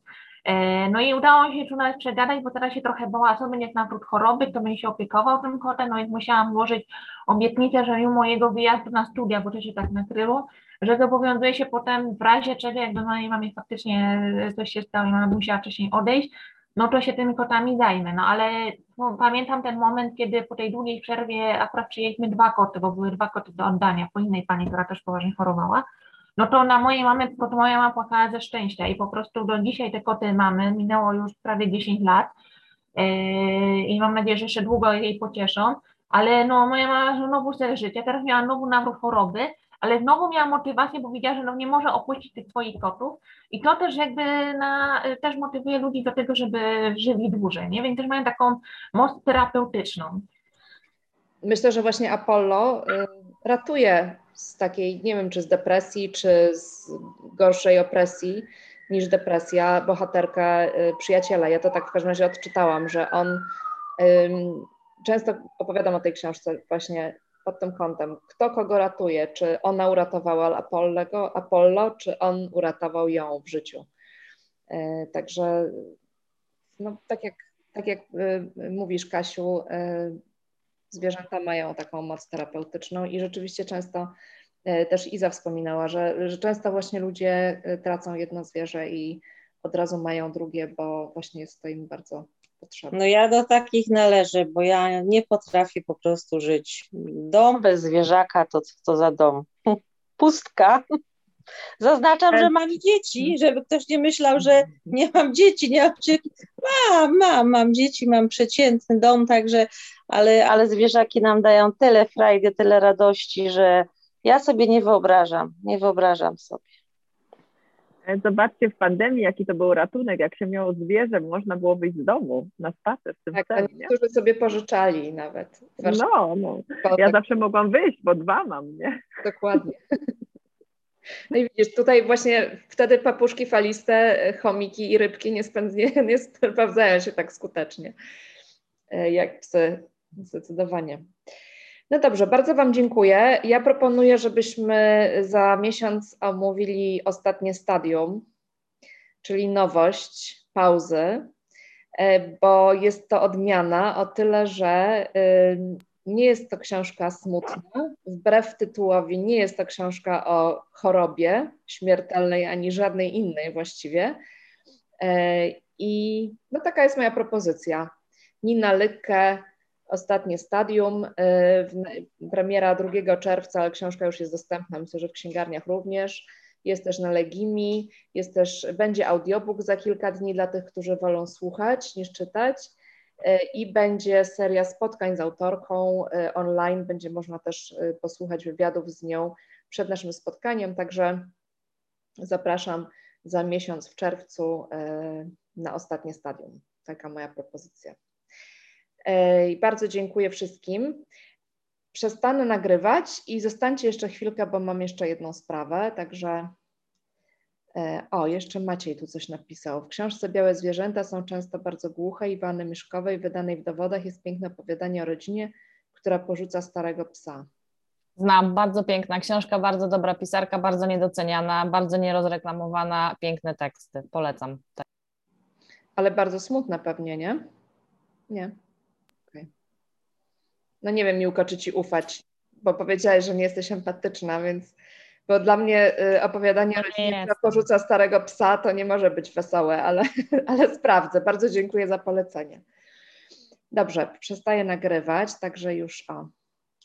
Y, no i udało się tu nawet przegadać, bo teraz się trochę bała, co będzie nawrót choroby, kto będzie się opiekował tym kotem, no i musiałam złożyć obietnicę, że mimo mojego wyjazdu na studia, bo to się tak nakryło, że zobowiązuje się potem w razie czego, jakby mojej mamie faktycznie coś się stało i mama musiała wcześniej odejść, no to się tymi kotami zajmę. No ale no, pamiętam ten moment, kiedy po tej długiej przerwie akurat przyjęliśmy dwa koty, bo były dwa koty do oddania po innej pani, która też poważnie chorowała. No to na mojej mamie, to moja mama płakała ze szczęścia i po prostu do dzisiaj te koty mamy, minęło już prawie 10 lat yy, i mam nadzieję, że jeszcze długo jej pocieszą, ale no moja mama znowu cel życia, teraz miała znowu nawrót choroby, ale znowu miała motywację, bo widziała, że no nie może opuścić tych swoich kotów i to też jakby na, też motywuje ludzi do tego, żeby żyli dłużej, nie? Więc też mają taką moc terapeutyczną. Myślę, że właśnie Apollo y, ratuje z takiej, nie wiem, czy z depresji, czy z gorszej opresji niż depresja, bohaterka y, przyjaciela. Ja to tak w każdym razie odczytałam, że on często opowiadam o tej książce właśnie pod tym kątem. Kto kogo ratuje? Czy ona uratowała Apollego, Apollo, czy on uratował ją w życiu? E, także, no, tak, jak, tak jak e, mówisz, Kasiu, e, zwierzęta mają taką moc terapeutyczną i rzeczywiście często też Iza wspominała, że, że często właśnie ludzie tracą jedno zwierzę i od razu mają drugie, bo właśnie jest to im bardzo No ja do takich należę, bo ja nie potrafię po prostu żyć. Dom bez zwierzaka to co to za dom? [LAUGHS] Pustka. [LAUGHS] Zaznaczam, że mam dzieci, żeby ktoś nie myślał, że nie mam dzieci, nie mam dzieci. Mam, mam, mam dzieci, mam przeciętny dom, także, ale, ale zwierzaki nam dają tyle frajdy, tyle radości, że ja sobie nie wyobrażam, nie wyobrażam sobie. Zobaczcie w pandemii, jaki to był ratunek, jak się miało zwierzę, można było wyjść z domu na spacer w tym tak, celu, niektórzy sobie pożyczali nawet. No, no. Ja zawsze mogłam wyjść, bo dwa mam, nie? Dokładnie. No i widzisz, tutaj właśnie wtedy papuszki faliste, chomiki i rybki nie, spędzi, [LAUGHS] nie sprawdzają się tak skutecznie e, jak psy, zdecydowanie. No dobrze, bardzo Wam dziękuję. Ja proponuję, żebyśmy za miesiąc omówili ostatnie stadium, czyli nowość, pauzy, e, bo jest to odmiana o tyle, że y, nie jest to książka smutna, wbrew tytułowi nie jest to książka o chorobie śmiertelnej ani żadnej innej właściwie. E, I no taka jest moja propozycja. Nina Lykke, ostatnie stadium. Y, premiera 2 czerwca, ale książka już jest dostępna, myślę, że w księgarniach również. Jest też na Legimi, jest też, będzie audiobook za kilka dni dla tych, którzy wolą słuchać niż czytać. Y, I będzie seria spotkań z autorką y, online. Będzie można też posłuchać wywiadów z nią przed naszym spotkaniem. Także zapraszam za miesiąc w czerwcu na ostatnie stadium. Taka moja propozycja. Bardzo dziękuję wszystkim. Przestanę nagrywać i zostańcie jeszcze chwilkę, bo mam jeszcze jedną sprawę, także e, o, jeszcze Maciej tu coś napisał. W książce Białe Zwierzęta są często bardzo głuche i Wanny Miszkowej, wydanej w dowodach, jest piękne opowiadanie o rodzinie, która porzuca starego psa. Znam, bardzo piękna książka, bardzo dobra pisarka, bardzo niedoceniana, bardzo nierozreklamowana, piękne teksty. Polecam. Ale bardzo smutna pewnie, nie? Nie. No nie wiem, Miłko, czy ci ufać, bo powiedziałeś, że nie jesteś empatyczna, więc bo dla mnie y, opowiadanie No rodzinie, nie która porzuca starego psa, to nie może być wesołe, ale, [LAUGHS] ale sprawdzę. Bardzo dziękuję za polecenie. Dobrze, przestaję nagrywać, także już o.